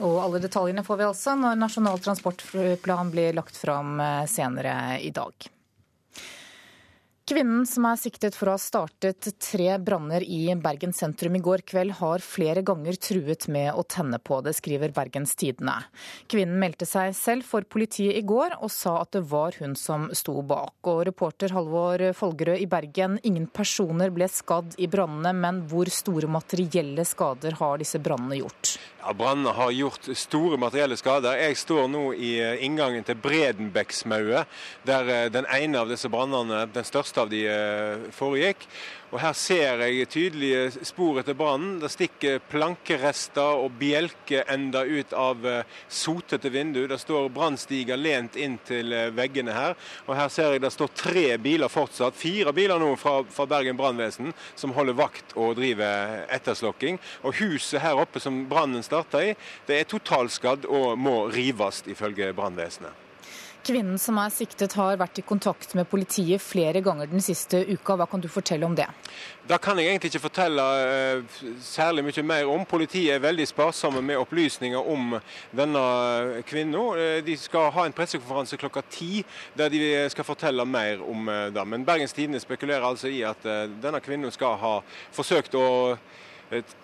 Og alle detaljene får vi altså når Nasjonal transportplan blir lagt fram eh, senere i dag. Kvinnen som er siktet for å ha startet tre branner i Bergen sentrum i går kveld, har flere ganger truet med å tenne på det, skriver Bergens Tidende. Kvinnen meldte seg selv for politiet i går og sa at det var hun som sto bak. Og reporter Halvor Folgerød i Bergen, ingen personer ble skadd i brannene, men hvor store materielle skader har disse brannene gjort? Ja, Brannene har gjort store materielle skader. Jeg står nå i inngangen til Bredenbeksmauet, der eh, den ene av disse brannene, den største av de eh, foregikk. Og Her ser jeg tydelige spor etter brannen. Det stikker plankerester og bjelkeender ut av eh, sotete vindu. Det står brannstiger lent inn til eh, veggene her. Og Her ser jeg det står tre biler fortsatt, fire biler nå fra, fra Bergen brannvesen, som holder vakt og driver etterslokking. Og Huset her oppe som brannen starta i, det er totalskadd og må rives, ifølge brannvesenet. Kvinnen som er siktet har vært i kontakt med politiet flere ganger den siste uka. Hva kan du fortelle om det? Da kan jeg egentlig ikke fortelle uh, særlig mye mer om. Politiet er veldig sparsomme med opplysninger om denne kvinnen. Uh, de skal ha en pressekonferanse klokka ti der de skal fortelle mer om uh, det. Men Bergens Tidende spekulerer altså i at denne kvinnen skal ha forsøkt å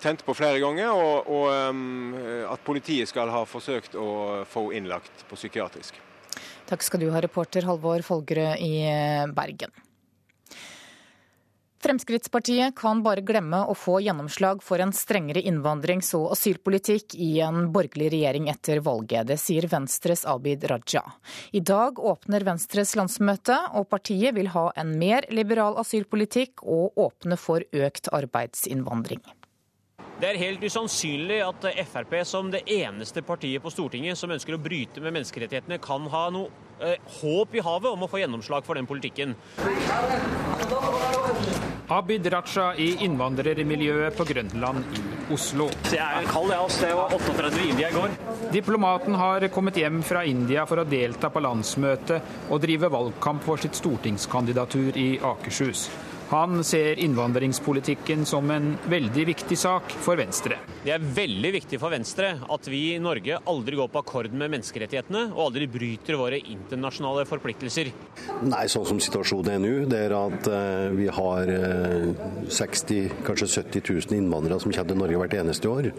tent på flere ganger, og, og um, at politiet skal ha forsøkt å få innlagt på psykiatrisk. Takk skal du ha, reporter Halvor Folgerød i eh, Bergen. Fremskrittspartiet kan bare glemme å få gjennomslag for en strengere innvandrings- og asylpolitikk i en borgerlig regjering etter valget. Det sier Venstres Abid Raja. I dag åpner Venstres landsmøte, og partiet vil ha en mer liberal asylpolitikk og åpne for økt arbeidsinnvandring. Det er helt usannsynlig at Frp som det eneste partiet på Stortinget som ønsker å bryte med menneskerettighetene, kan ha noe eh, håp i havet om å få gjennomslag for den politikken. Abid Raja i innvandrermiljøet på Grønland i Oslo. Jeg er kald, jeg. Altså. Jeg var 38 i India i går. Diplomaten har kommet hjem fra India for å delta på landsmøtet og drive valgkamp for sitt stortingskandidatur i Akershus. Han ser innvandringspolitikken som en veldig viktig sak for Venstre. Det er veldig viktig for Venstre at vi i Norge aldri går på akkord med menneskerettighetene og aldri bryter våre internasjonale forpliktelser. Nei, sånn som situasjonen er nå, det er at uh, vi har uh, 60 kanskje 70 000 innvandrere som kommer til Norge hvert eneste år,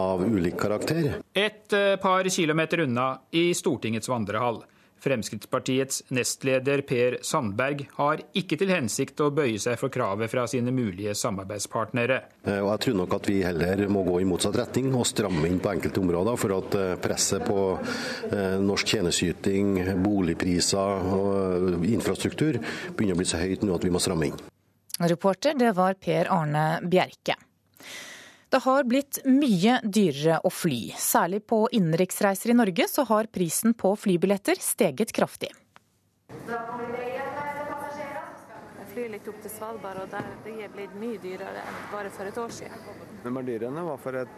av ulik karakter. Et uh, par kilometer unna, i Stortingets vandrehall. Fremskrittspartiets nestleder Per Sandberg har ikke til hensikt å bøye seg for kravet fra sine mulige samarbeidspartnere. Eh, og jeg tror nok at vi heller må gå i motsatt retning og stramme inn på enkelte områder, for at eh, presset på eh, norsk tjenesteyting, boligpriser og infrastruktur begynner å bli så høyt nå at vi må stramme inn. Reporter, det var Per Arne Bjerke. Det har blitt mye dyrere å fly. Særlig på innenriksreiser i Norge så har prisen på flybilletter steget kraftig. Jeg flyr litt opp til Svalbard, og der det er blitt mye dyrere enn bare for et år siden. Det er dyrere enn det var for et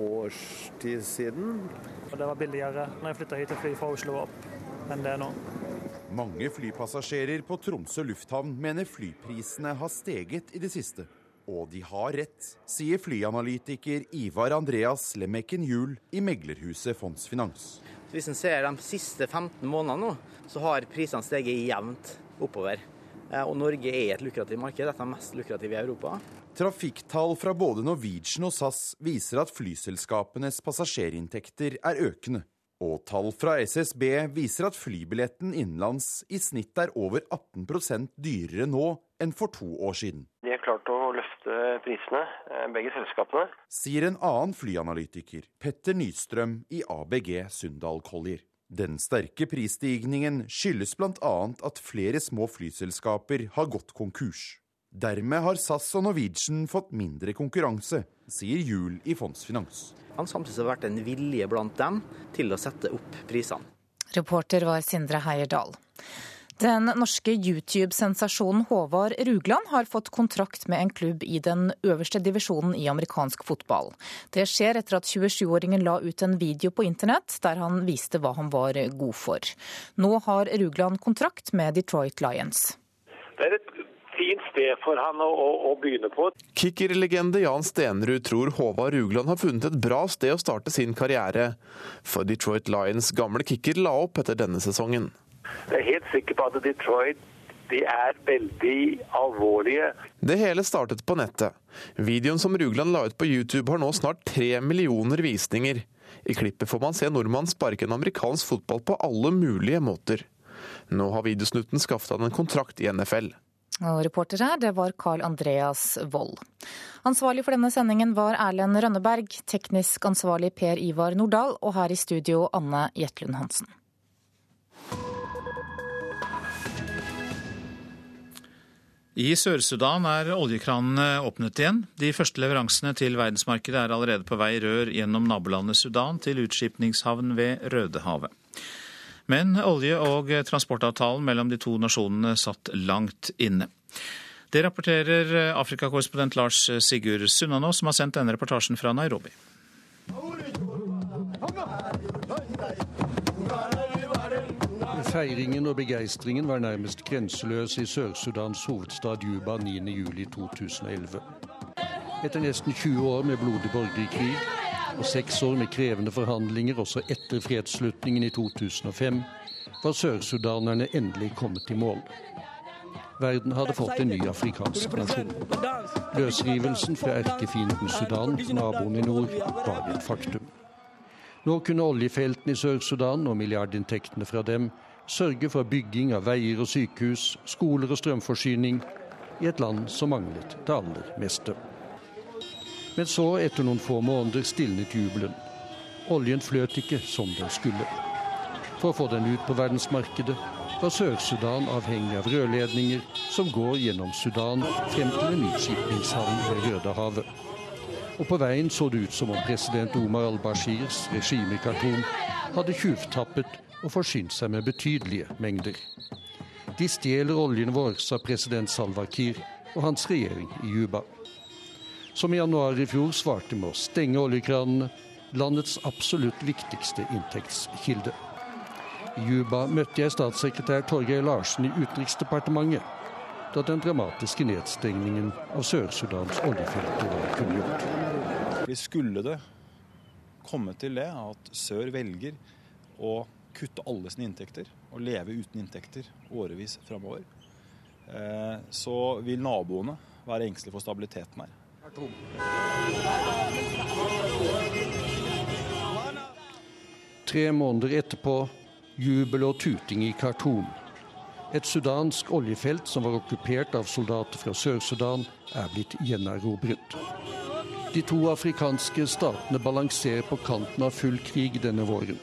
års tid siden. Det var billigere når jeg flytta hit og fly fra Oslo opp enn det er nå. Mange flypassasjerer på Tromsø lufthavn mener flyprisene har steget i det siste. Og de har rett, sier flyanalytiker Ivar Andreas Lemekken Juel i meglerhuset Fondsfinans. Hvis en ser de siste 15 månedene nå, så har prisene steget jevnt oppover. Eh, og Norge er et lukrativt marked, et av de mest lukrative i Europa. Trafikktall fra både Norwegian og SAS viser at flyselskapenes passasjerinntekter er økende. Og tall fra SSB viser at flybilletten innenlands i snitt er over 18% dyrere nå enn for to år siden. De har klart å løfte prisene, eh, begge selskapene. Sier en annen flyanalytiker, Petter Nystrøm i ABG Sundal Collier. Den sterke prisstigningen skyldes bl.a. at flere små flyselskaper har gått konkurs. Dermed har SAS og Norwegian fått mindre konkurranse, sier Juel i Fondsfinans. Samtidig har det vært en vilje blant dem til å sette opp prisene. Reporter var Sindre Heierdal. Den norske YouTube-sensasjonen Håvard Rugland har fått kontrakt med en klubb i den øverste divisjonen i amerikansk fotball. Det skjer etter at 27-åringen la ut en video på internett der han viste hva han var god for. Nå har Rugland kontrakt med Detroit Lions. Det er et fint sted for han å, å, å begynne på. Kicker-legende Jan Stenerud tror Håvard Rugland har funnet et bra sted å starte sin karriere. For Detroit Lions gamle kicker la opp etter denne sesongen. Jeg er helt sikker på at Detroit de er veldig alvorlige. Det hele startet på nettet. Videoen som Rugland la ut på YouTube har nå snart tre millioner visninger. I klippet får man se nordmannen sparke en amerikansk fotball på alle mulige måter. Nå har videosnutten skaffet han en kontrakt i NFL. Og reporter her, det var Carl Andreas Wold. Ansvarlig for denne sendingen var Erlend Rønneberg, teknisk ansvarlig Per Ivar Nordahl, og her i studio Anne Jetlund Hansen. I Sør-Sudan er oljekranene åpnet igjen. De første leveransene til verdensmarkedet er allerede på vei rør gjennom nabolandet Sudan til utskipningshavn ved Rødehavet. Men olje- og transportavtalen mellom de to nasjonene satt langt inne. Det rapporterer Afrikakorrespondent Lars Sigurd Sunnanå, som har sendt denne reportasjen fra Nairobi. Feiringen og begeistringen var nærmest grenseløs i Sør-Sudans hovedstad Juba 9.07.2011. Etter nesten 20 år med blodig borgerkrig og seks år med krevende forhandlinger også etter fredsslutningen i 2005, var sør-sudanerne endelig kommet i mål. Verden hadde fått en ny afrikansk nasjon. Løsrivelsen fra erkefienden Sudan, naboen i nord, var et faktum. Nå kunne oljefeltene i Sør-Sudan og milliardinntektene fra dem sørge for bygging av veier og sykehus, skoler og strømforsyning i et land som manglet det aller meste. Men så, etter noen få måneder, stilnet jubelen. Oljen fløt ikke som den skulle. For å få den ut på verdensmarkedet var Sør-Sudan avhengig av rørledninger som går gjennom Sudan frem til en utskipningshavn ved Rødehavet. Og på veien så det ut som om president Omar al-Bashirs regime i Khartoum hadde tjuvtappet og forsynt seg med betydelige mengder. De stjeler oljen vår, sa president Salva Kiir og hans regjering i Juba. Som i januar i fjor svarte med å stenge oljekranene, landets absolutt viktigste inntektskilde. I Juba møtte jeg statssekretær Torgeir Larsen i Utenriksdepartementet da den dramatiske nedstengningen av Sør-Sudans oljefelter var kunngjort. Skulle det komme til det at Sør velger å kutte alle sine inntekter og leve uten inntekter årevis framover, så vil naboene være engstelige for stabiliteten her. Tre måneder etterpå jubel og tuting i Khartoum. Et sudansk oljefelt som var okkupert av soldater fra Sør-Sudan, er blitt gjenerobret. De to afrikanske statene balanserer på kanten av full krig denne våren.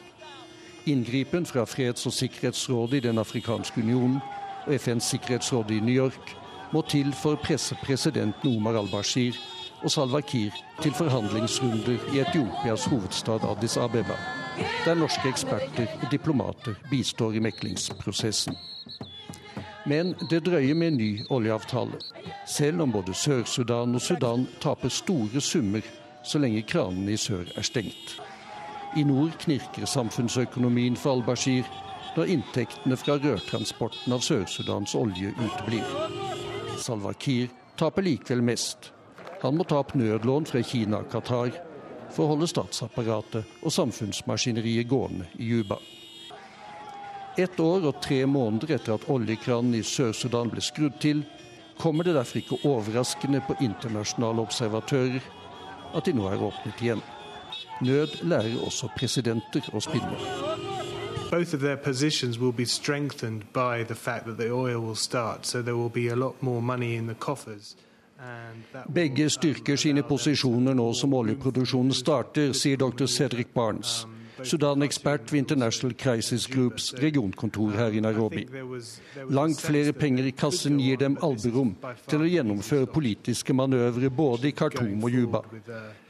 Inngripen fra Freds- og sikkerhetsrådet i Den afrikanske union og FNs sikkerhetsråd i New York må til for å presse presidenten Omar al-Bashir og Salwa Kiir til forhandlingsrunder i Etiopias hovedstad Addis Abeba, der norske eksperter og diplomater bistår i meklingsprosessen. Men det drøyer med en ny oljeavtale, selv om både Sør-Sudan og Sudan taper store summer så lenge kranene i sør er stengt. I nord knirker samfunnsøkonomien for al-Bashir når inntektene fra rørtransporten av Sør-Sudans olje uteblir. Salwa Kiir taper likevel mest. Han må ta opp nødlån fra Kina og Qatar for å holde statsapparatet og samfunnsmaskineriet gående i Juba. Ett år og tre måneder etter at oljekranen i Sør-Sudan ble skrudd til, kommer det derfor ikke overraskende på internasjonale observatører at de nå er åpnet igjen. Nød lærer også presidenter å spille. Both of their positions will be strengthened by the fact that the oil will start, so there will be a lot more money in the coffers. Begge styrker sine posisjoner nå som oljeproduksjonen starter, sier dr. Cedric Barnes, Sudan-ekspert ved International Crisis Groups regionkontor her i Nairobi. Langt flere penger i kassen gir dem alberom til å gjennomføre politiske manøvre både i Khartoum og Juba.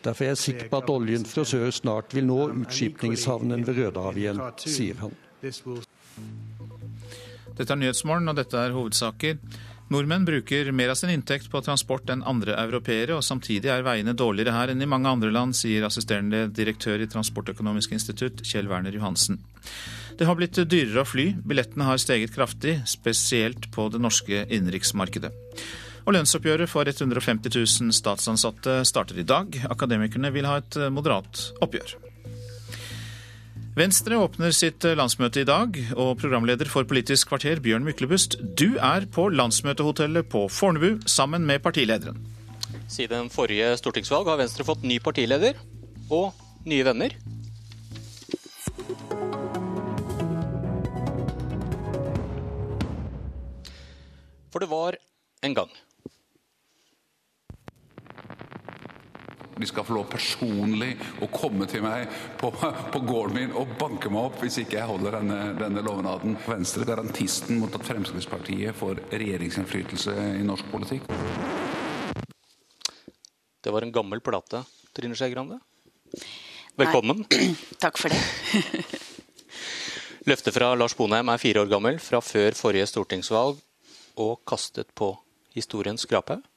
Derfor er jeg sikker på at oljen fra sør snart vil nå utskipningshavnen ved Rødehavet igjen, sier han. Dette er Nyhetsmorgen, og dette er hovedsaker. Nordmenn bruker mer av sin inntekt på transport enn andre europeere, og samtidig er veiene dårligere her enn i mange andre land, sier assisterende direktør i Transportøkonomisk institutt, Kjell Werner Johansen. Det har blitt dyrere å fly, billettene har steget kraftig, spesielt på det norske innenriksmarkedet. Og lønnsoppgjøret for 150 000 statsansatte starter i dag. Akademikerne vil ha et moderat oppgjør. Venstre åpner sitt landsmøte i dag, og programleder for Politisk kvarter, Bjørn Myklebust, du er på landsmøtehotellet på Fornebu sammen med partilederen. Siden forrige stortingsvalg har Venstre fått ny partileder og nye venner. For det var en gang De skal få lov personlig å komme til meg på, på gården min og banke meg opp hvis ikke jeg holder denne, denne lovnaden. Venstre garantisten mot at Fremskrittspartiet får regjeringsinnflytelse i norsk politikk. Det var en gammel plate, Trine Skei Grande. Velkommen. Nei. [CLEARS THROAT] Takk for det. [LAUGHS] Løftet fra Lars Bonheim er fire år gammel, fra før forrige stortingsvalg, og kastet på historiens skraphaug.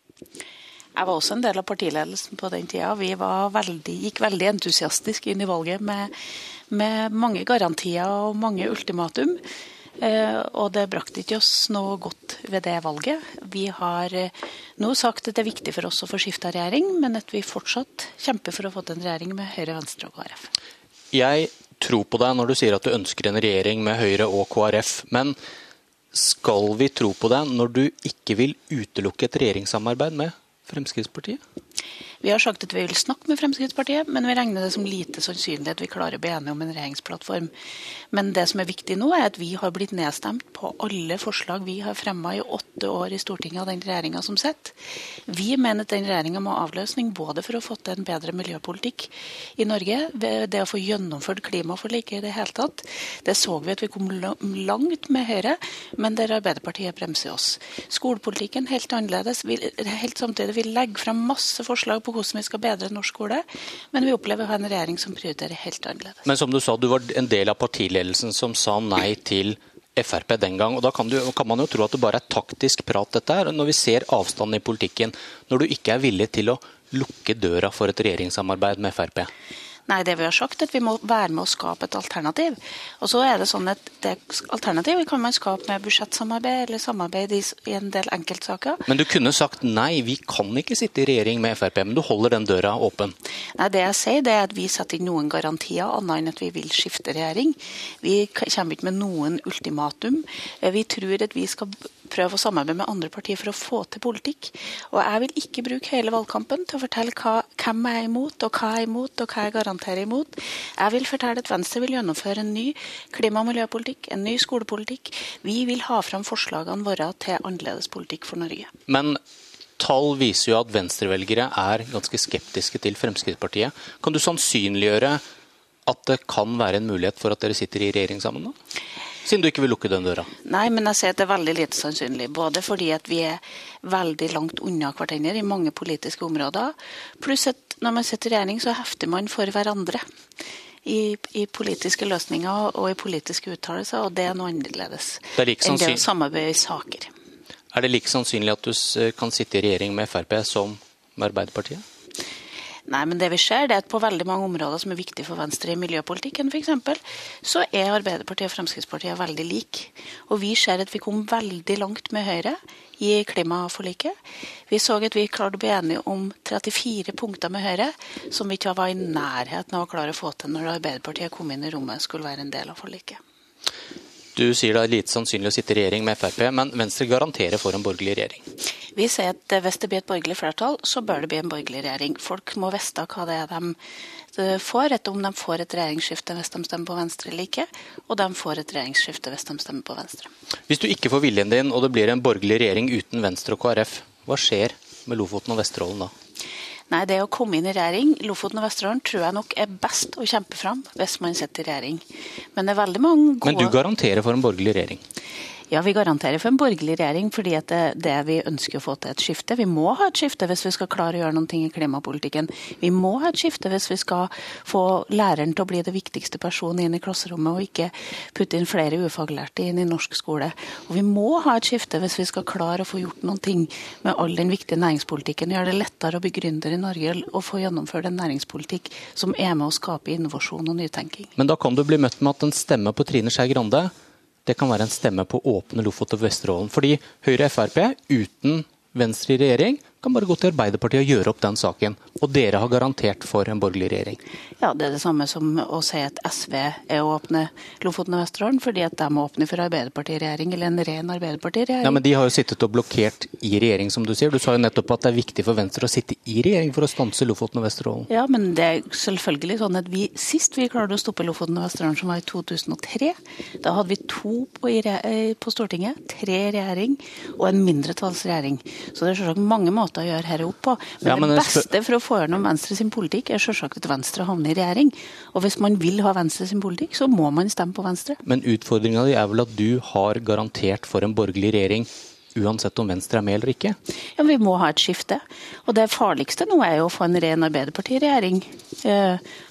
Jeg var også en del av partiledelsen på den tida. Vi veldig, gikk veldig entusiastisk inn i valget med, med mange garantier og mange ultimatum. Eh, og det brakte ikke oss noe godt ved det valget. Vi har eh, nå sagt at det er viktig for oss å få skifta regjering, men at vi fortsatt kjemper for å få til en regjering med Høyre, Venstre og KrF. Jeg tror på deg når du sier at du ønsker en regjering med Høyre og KrF. Men skal vi tro på deg når du ikke vil utelukke et regjeringssamarbeid med Fremskrittspartiet? Vi har sagt at vi vil snakke med Fremskrittspartiet, men vi regner det som lite sannsynlig at vi klarer å bli enige om en regjeringsplattform. Men det som er viktig nå, er at vi har blitt nedstemt på alle forslag vi har fremma i åtte år i Stortinget av den regjeringa som sitter. Vi mener at den regjeringa må ha avløsning både for å få til en bedre miljøpolitikk i Norge, det å få gjennomført klimaforliket i det hele tatt. Det så vi at vi kom langt med Høyre, men der Arbeiderpartiet bremser oss. Skolepolitikken helt annerledes. Vi, helt samtidig, vi legger frem masse forslag på hvordan vi skal bedre norsk skole, men vi opplever å ha en regjering som prioriterer helt annerledes. Men som du sa, du var en del av partiledelsen som sa nei til Frp den gang. og Da kan, du, kan, man jo tro at det bare er taktisk prat, dette her. Når vi ser avstanden i politikken, når du ikke er villig til å lukke døra for et regjeringssamarbeid med Frp? Nei, det vi har sagt, er at vi må være med å skape et alternativ. Og så er det sånn at det Alternativet kan man skape med budsjettsamarbeid eller samarbeid i, i, en del enkeltsaker. Men du kunne sagt nei, vi kan ikke sitte i regjering med Frp, men du holder den døra åpen? Nei, det jeg sier, det er at vi setter inn noen garantier, annet enn at vi vil skifte regjering. Vi kommer ikke med noen ultimatum. Vi tror at vi skal prøve å samarbeide med andre partier for å få til politikk. Og jeg vil ikke bruke hele valgkampen til å fortelle hva, hvem jeg er imot, og hva jeg er imot, og hva jeg garanterer imot. Jeg vil fortelle at Venstre vil gjennomføre en ny klima- og miljøpolitikk, en ny skolepolitikk. Vi vil ha fram forslagene våre til annerledes politikk for Norge. Men tall viser jo at venstrevelgere er ganske skeptiske til Fremskrittspartiet. Kan du sannsynliggjøre at det kan være en mulighet for at dere sitter i regjering sammen? da? Siden du ikke vil lukke den døra? Nei, men jeg sier at det er veldig lite sannsynlig. Både fordi at vi er veldig langt unna hverandre i mange politiske områder, pluss at når man sitter i regjering, så hefter man for hverandre. I, i, politiske løsninger og i politiske uttalelser, og det er noe annerledes det er like enn det å samarbeide i saker. Er det like sannsynlig at du kan sitte i regjering med Frp som med Arbeiderpartiet? Nei, men det vi ser, det er at på veldig mange områder som er viktige for Venstre i miljøpolitikken f.eks., så er Arbeiderpartiet og Fremskrittspartiet veldig like. Og vi ser at vi kom veldig langt med Høyre i klimaforliket. Vi så at vi klarte å bli enige om 34 punkter med Høyre som vi ikke var i nærheten av å klare å få til når Arbeiderpartiet kom inn i rommet skulle være en del av forliket. Du sier det er lite sannsynlig å sitte i regjering med Frp, men Venstre garanterer for en borgerlig regjering? Vi sier at hvis det blir et borgerlig flertall, så bør det bli en borgerlig regjering. Folk må vite hva det er de får, om de får et regjeringsskifte hvis de stemmer på Venstre eller ikke, og de får et regjeringsskifte hvis de stemmer på Venstre. Hvis du ikke får viljen din, og det blir en borgerlig regjering uten Venstre og KrF, hva skjer med Lofoten og Vesterålen da? Nei, det å komme inn i regjering Lofoten og Vesterålen tror jeg nok er best å kjempe fram hvis man sitter i regjering. Men det er veldig mange gode Men du garanterer for en borgerlig regjering? Ja, vi garanterer for en borgerlig regjering fordi det er det vi ønsker å få til et skifte. Vi må ha et skifte hvis vi skal klare å gjøre noe i klimapolitikken. Vi må ha et skifte hvis vi skal få læreren til å bli det viktigste personen inn i klasserommet, og ikke putte inn flere ufaglærte inn i norsk skole. Og vi må ha et skifte hvis vi skal klare å få gjort noe med all den viktige næringspolitikken. Gjøre det lettere å bli gründer i Norge og få gjennomført en næringspolitikk som er med å skape innovasjon og nytenking. Men da kan du bli møtt med at en stemme på Trine Skei Grande det kan være en stemme på å åpne Lofoten og Vesterålen. Fordi Høyre og Frp uten Venstre i regjering kan bare gå til Arbeiderpartiet og gjøre opp den saken. Og dere har garantert for en borgerlig regjering. Ja, Det er det samme som å si at SV er å åpne Lofoten og Vesterålen fordi at de åpner for Arbeiderpartiregjering, eller en ren Arbeiderpartiregjering. Ja, Men de har jo sittet og blokkert i regjering, som du sier. Du sa jo nettopp at det er viktig for Venstre å sitte i regjering for å stanse Lofoten og Vesterålen. Ja, men det er selvfølgelig sånn at vi sist vi klarte å stoppe Lofoten og Vesterålen, som var i 2003, da hadde vi to på, eh, på Stortinget, tre regjering og en mindretallsregjering. Så det er selvsagt mange måter måter å gjøre dette opp på. Men, ja, men det beste for å få gjennom Venstre sin politikk er selvsagt at Venstre havner i regjering. Og hvis man vil ha Venstre sin politikk, så må man stemme på Venstre. Men utfordringa di er vel at du har garantert for en borgerlig regjering uansett om Venstre er med eller ikke? Ja, Vi må ha et skifte. Og det farligste nå er jo å få en ren Arbeiderparti-regjering.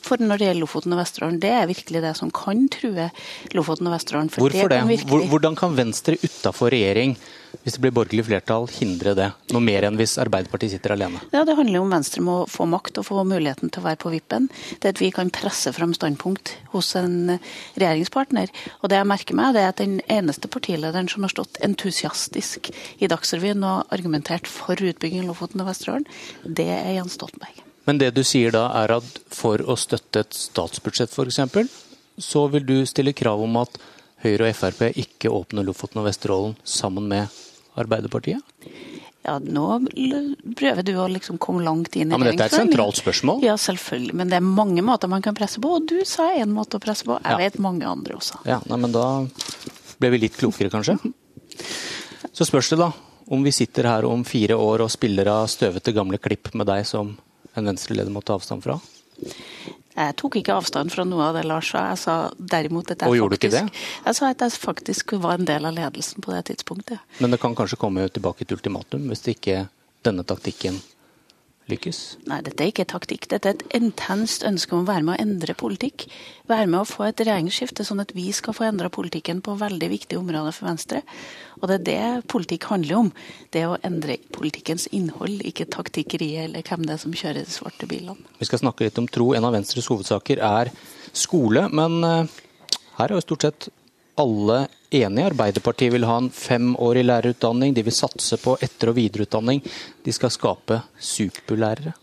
for når det gjelder Lofoten og Vesterålen, det er virkelig det som kan true Lofoten og Vesterålen. Hvorfor det? det? Hvordan kan Venstre utafor regjering hvis det blir borgerlig flertall, hindre det? Noe mer enn hvis Arbeiderpartiet sitter alene? Ja, Det handler om Venstre må få makt og få muligheten til å være på vippen. Det at vi kan presse fram standpunkt hos en regjeringspartner. Og det jeg merker meg, det er at den eneste partilederen som har stått entusiastisk i Dagsrevyen og argumentert for utbygging i Lofoten og Vesterålen, det er Jens Stoltenberg. Men det du sier da er at for å støtte et statsbudsjett f.eks., så vil du stille krav om at Høyre og Frp ikke åpner Lofoten og Vesterålen sammen med Arbeiderpartiet? Ja, nå prøver du å liksom komme langt inn i ja, Men dette er et sentralt spørsmål? Ja, selvfølgelig. Men det er mange måter man kan presse på. Og du sa én måte å presse på. Jeg ja. vet mange andre også. Ja, nei, men da ble vi litt klokere, kanskje. [LAUGHS] Så spørs det da om vi sitter her om fire år og spiller av støvete gamle klipp med deg som en venstreleder må ta avstand fra? Jeg tok ikke avstand fra noe av det Lars sa. Jeg sa derimot at jeg, faktisk, det? jeg sa at jeg faktisk var en del av ledelsen på det tidspunktet. Men det kan kanskje komme tilbake et ultimatum hvis det ikke denne taktikken lykkes? Nei, dette er ikke taktikk. Dette er et intenst ønske om å være med å endre politikk. Være med å få et regjeringsskifte, sånn at vi skal få endra politikken på veldig viktige områder for Venstre. Og det er det politikk handler om. Det å endre politikkens innhold, ikke taktikkeriet eller hvem det er som kjører de svarte bilene. Vi skal snakke litt om tro. En av Venstres hovedsaker er skole. Men eh, her er jo stort sett alle enige. Arbeiderpartiet vil ha en femårig lærerutdanning. De vil satse på etter- og videreutdanning. De skal skape superlærere.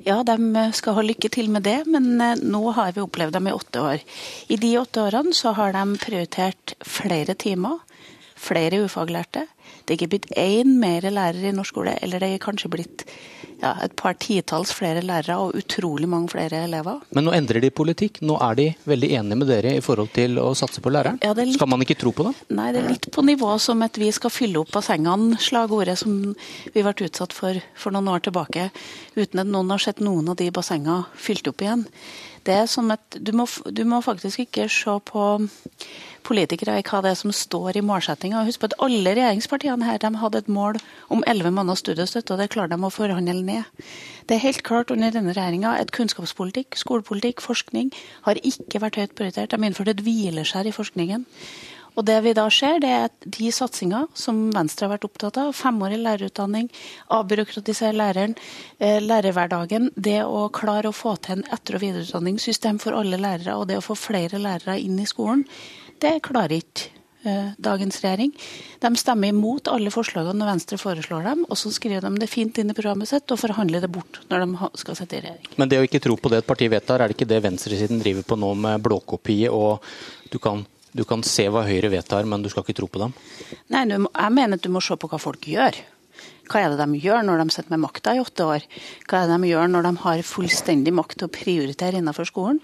Ja, de skal ha lykke til med det, men eh, nå har vi opplevd dem i åtte år. I de åtte årene så har de prioritert flere timer, flere ufaglærte. Det er ikke blitt én mer lærer i norsk skole, eller det er kanskje blitt ja, et par titalls flere lærere og utrolig mange flere elever. Men nå endrer de politikk. Nå er de veldig enige med dere i forhold til å satse på læreren. Ja, litt... Skal man ikke tro på det? Nei, det er litt på nivå som at vi skal fylle opp bassengene, slagordet som vi ble utsatt for for noen år tilbake, uten at noen har sett noen av de bassengene fylt opp igjen. Det er som at du må, du må faktisk ikke se på politikere i hva det er som står i målsettinga. Husk på at alle regjeringspartiene her de hadde et mål om elleve måneders studiestøtte, og det klarer de å forhandle ned. Det er helt klart under denne regjeringa at kunnskapspolitikk, skolepolitikk, forskning har ikke vært høyt prioritert. De innført et hvileskjær i forskningen. Og det vi da ser, det er at de satsinger som Venstre har vært opptatt av, femårig lærerutdanning, avbyråkratisere læreren, eh, lærerhverdagen, det å klare å få til en etter- og videreutdanningssystem for alle lærere, og det å få flere lærere inn i skolen, det klarer ikke eh, dagens regjering. De stemmer imot alle forslagene når Venstre foreslår dem, og så skriver de det fint inn i programmet sitt og forhandler det bort når de skal sette i regjering. Men det å ikke tro på det et parti vedtar, er det ikke det venstresiden driver på nå med blåkopi, og du kan, du kan se hva Høyre vedtar, men du skal ikke tro på dem? Nei, jeg mener at du må se på hva folk gjør. Hva er det de gjør når de sitter med makta i åtte år? Hva er det de gjør når de har fullstendig makt til å prioritere innenfor skolen?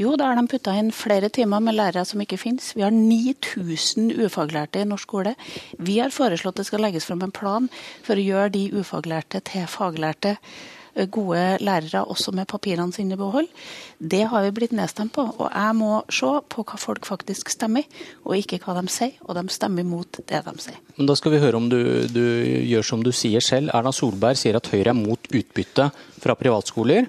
Jo, da har de putta inn flere timer med lærere som ikke finnes. Vi har 9000 ufaglærte i norsk skole. Vi har foreslått det skal legges fram en plan for å gjøre de ufaglærte til faglærte gode lærere også med papirene sine i behold. Det har vi blitt nedstemt på. Og jeg må se på hva folk faktisk stemmer, og ikke hva de sier. Og de stemmer mot det de sier. Men Da skal vi høre om du, du gjør som du sier selv. Erna Solberg sier at Høyre er mot utbytte fra privatskoler.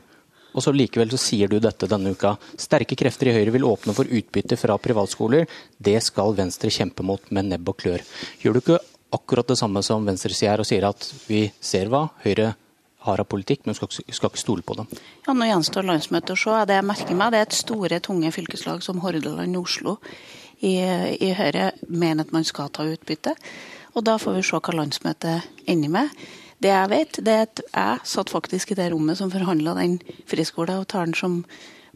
Og så likevel så sier du dette denne uka. Sterke krefter i Høyre vil åpne for utbytte fra privatskoler. Det skal Venstre kjempe mot med nebb og klør. Gjør du ikke akkurat det samme som Venstre sier, og sier at vi ser hva Høyre har politikk, men skal, skal ikke stole på dem. Ja, Nå gjenstår landsmøtet å se. Det jeg merker meg, det er et store, tunge fylkeslag som Hordaland og Oslo i, i Høyre mener at man skal ta utbytte. Og da får vi se hva landsmøtet ender med. Det jeg vet, det er at jeg satt faktisk i det rommet som forhandla den friskoleavtalen som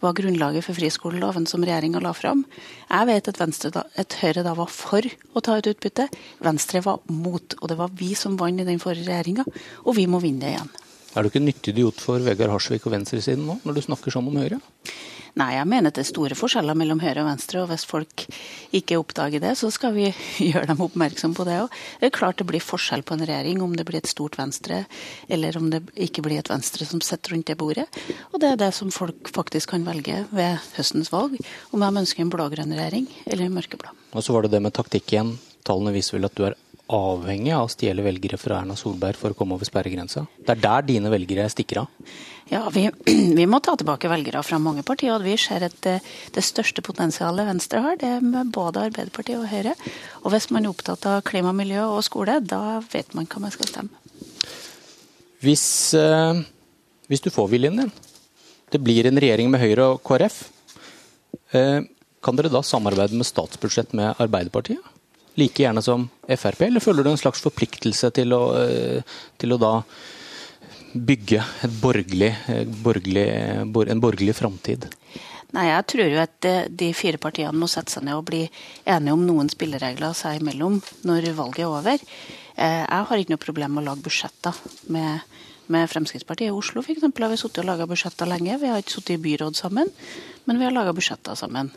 var grunnlaget for friskoleloven som regjeringa la fram. Jeg vet at, Venstre da, at Høyre da var for å ta ut utbytte. Venstre var mot. Og det var vi som vant i den forrige regjeringa, og vi må vinne det igjen. Er du ikke nyttig idiot for Vegard Harsvik og venstresiden nå, når du snakker sånn om Høyre? Nei, jeg mener det er store forskjeller mellom høyre og venstre, og hvis folk ikke oppdager det, så skal vi [LAUGHS] gjøre dem oppmerksom på det òg. Det er klart det blir forskjell på en regjering om det blir et stort venstre, eller om det ikke blir et venstre som sitter rundt det bordet. Og det er det som folk faktisk kan velge ved høstens valg, om de ønsker en blå-grønn regjering eller en mørkeblå. Og så var det det med taktikk igjen. Tallene viser vel at du er avhengig av å stjele velgere fra Erna Solberg for å komme over sperregrensa? Det er der dine velgere stikker av? Ja, vi, [CLEARS THROAT] vi, må ta tilbake velgere fra mange partier. og Vi ser at det, det, største potensialet Venstre har, det er med både Arbeiderpartiet og Høyre. Og hvis man er opptatt av klima, miljø og skole, da vet man hva man skal stemme. Hvis, eh, hvis du får viljen din, det blir en regjering med Høyre og KrF, eh, kan dere da samarbeide med statsbudsjett med Arbeiderpartiet? Like gjerne som Frp, eller føler du en slags forpliktelse til å, eh, til å da bygge borgerlig, eh, borgerlig, en borgerlig framtid? Nei, Jeg tror jo at de fire partiene må sette seg ned og bli enige om noen spilleregler seg imellom når valget er over. Eh, jeg har ikke noe problem med å lage budsjetter med, med Fremskrittspartiet. I Oslo for eksempel, har vi sittet og laga budsjetter lenge. Vi har ikke sittet i byråd sammen, men vi har laga budsjetter sammen.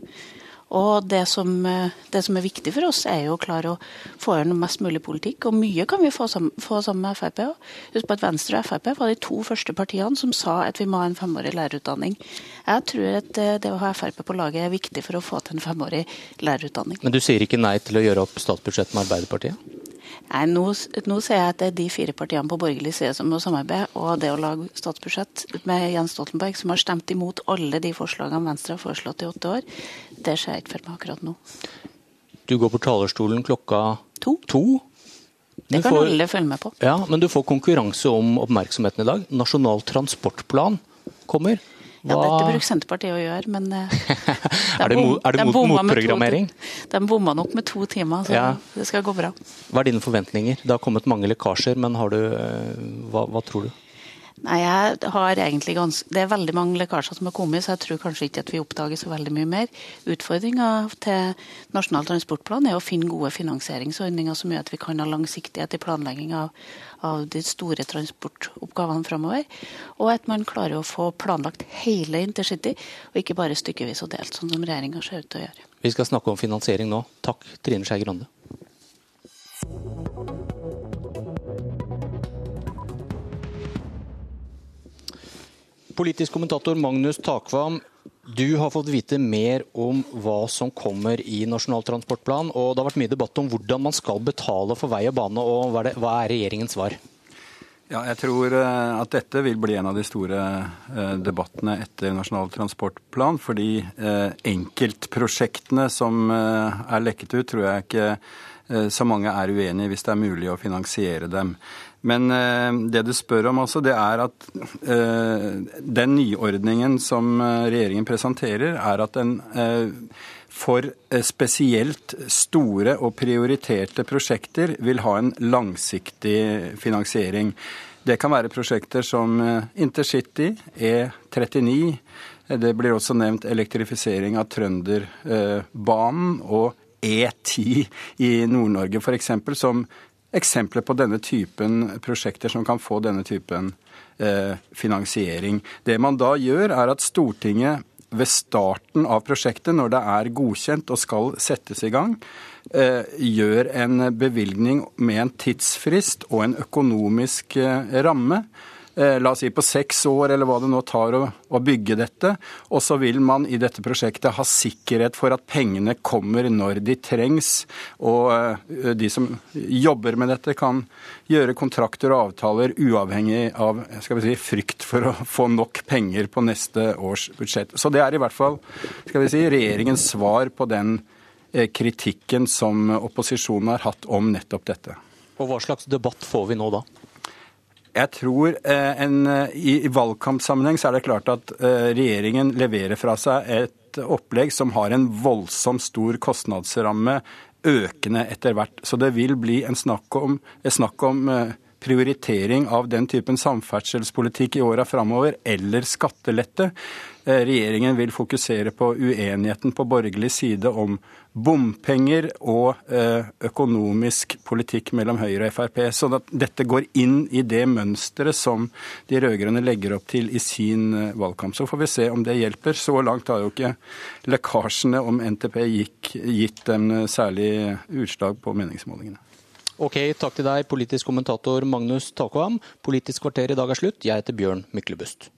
Og det som, eh, det som, er viktig for oss, er jo å klare å få gjøre mest mulig politikk. Og mye kan vi få sammen, få sammen med Frp. Husk på at Venstre og Frp var de to første partiene som sa at vi må ha en femårig lærerutdanning. Jeg tror at eh, det å ha Frp på laget er viktig for å få til en femårig lærerutdanning. Men du sier ikke nei til å gjøre opp statsbudsjett med Arbeiderpartiet? Nei, nå, nå ser jeg at det er de fire partiene på borgerlig side som må samarbeide, og det å lage statsbudsjett med Jens Stoltenberg, som har stemt imot alle de forslagene Venstre har foreslått i åtte år, det ser jeg ikke for meg akkurat nå. Du går på talerstolen klokka to. to. Det kan får, alle følge med på. Ja, Men du får konkurranse om oppmerksomheten i dag. Nasjonal transportplan kommer. Hva... Ja, Dette bruker Senterpartiet å gjøre, men de [LAUGHS] Er det, mo, er det mot, motprogrammering? De bomma nok med to timer, så ja. det skal gå bra. Hva er dine forventninger? Det har kommet mange lekkasjer, men du, eh, hva, hva tror du? Nei, jeg har egentlig gans... Det er veldig mange lekkasjer som har kommet, så jeg tror kanskje ikke at vi oppdager så veldig mye mer. Utfordringa til Nasjonal transportplan er å finne gode finansieringsordninger som gjør at vi kan ha langsiktighet i planlegging av, av de store transportoppgavene framover. Og at man klarer å få planlagt hele intercity, og ikke bare stykkevis og delt, sånn som regjeringa ser ut til å gjøre. Vi skal snakke om finansiering nå. Takk, Trine Skei Grande. Politisk kommentator Magnus Takvam, du har fått vite mer om hva som kommer i Nasjonal transportplan. og Det har vært mye debatt om hvordan man skal betale for vei og bane. og Hva er, det, hva er regjeringens svar? Ja, jeg tror eh, at dette vil bli en av de store eh, debattene etter Nasjonal transportplan. Fordi eh, enkeltprosjektene som er lekket ut, tror jeg ikke så mange er uenig i hvis det er mulig å finansiere dem. Men eh, det du spør om også, det er at eh, den nyordningen som eh, regjeringen presenterer, er at den for spesielt store og prioriterte prosjekter vil ha en langsiktig finansiering. Det kan være prosjekter som intercity, E39. Det blir også nevnt elektrifisering av Trønderbanen og E10 i Nord-Norge f.eks., som eksempler på denne typen prosjekter som kan få denne typen eh, finansiering. Det man da gjør, er at Stortinget ved starten av prosjektet, når det er godkjent og skal settes i gang, eh, gjør en bevilgning med en tidsfrist og en økonomisk eh, ramme la oss si på seks år, eller hva det nå tar å, å, bygge dette. Og så vil man i dette prosjektet ha sikkerhet for at pengene kommer når de trengs. Og eh, de som jobber med dette, kan gjøre kontrakter og avtaler uavhengig av skal vi si, frykt for å få nok penger på neste års budsjett. Så det er i hvert fall skal vi si, regjeringens svar på den eh, kritikken som opposisjonen har hatt om nettopp dette. Og Hva slags debatt får vi nå da? Jeg tror eh, en, eh, i, i valgkampsammenheng så er det klart at eh, regjeringen leverer fra seg et opplegg som har en voldsomt stor kostnadsramme, økende etter hvert. Så det vil bli en snakk om, en snakk om prioritering av den typen samferdselspolitikk i åra framover, eller skattelette. Regjeringen vil fokusere på uenigheten på borgerlig side om bompenger og eh, økonomisk politikk mellom Høyre og Frp. Så at dette går inn i det mønsteret som de rød-grønne legger opp til i sin eh, valgkamp. Så får vi se om det hjelper. Så langt har jo ikke lekkasjene om NTP gikk, gitt en særlig utslag på meningsmålingene. Ok, takk til deg, politisk kommentator Magnus Takvam. Politisk kvarter i dag er slutt. Jeg heter Bjørn Myklebust.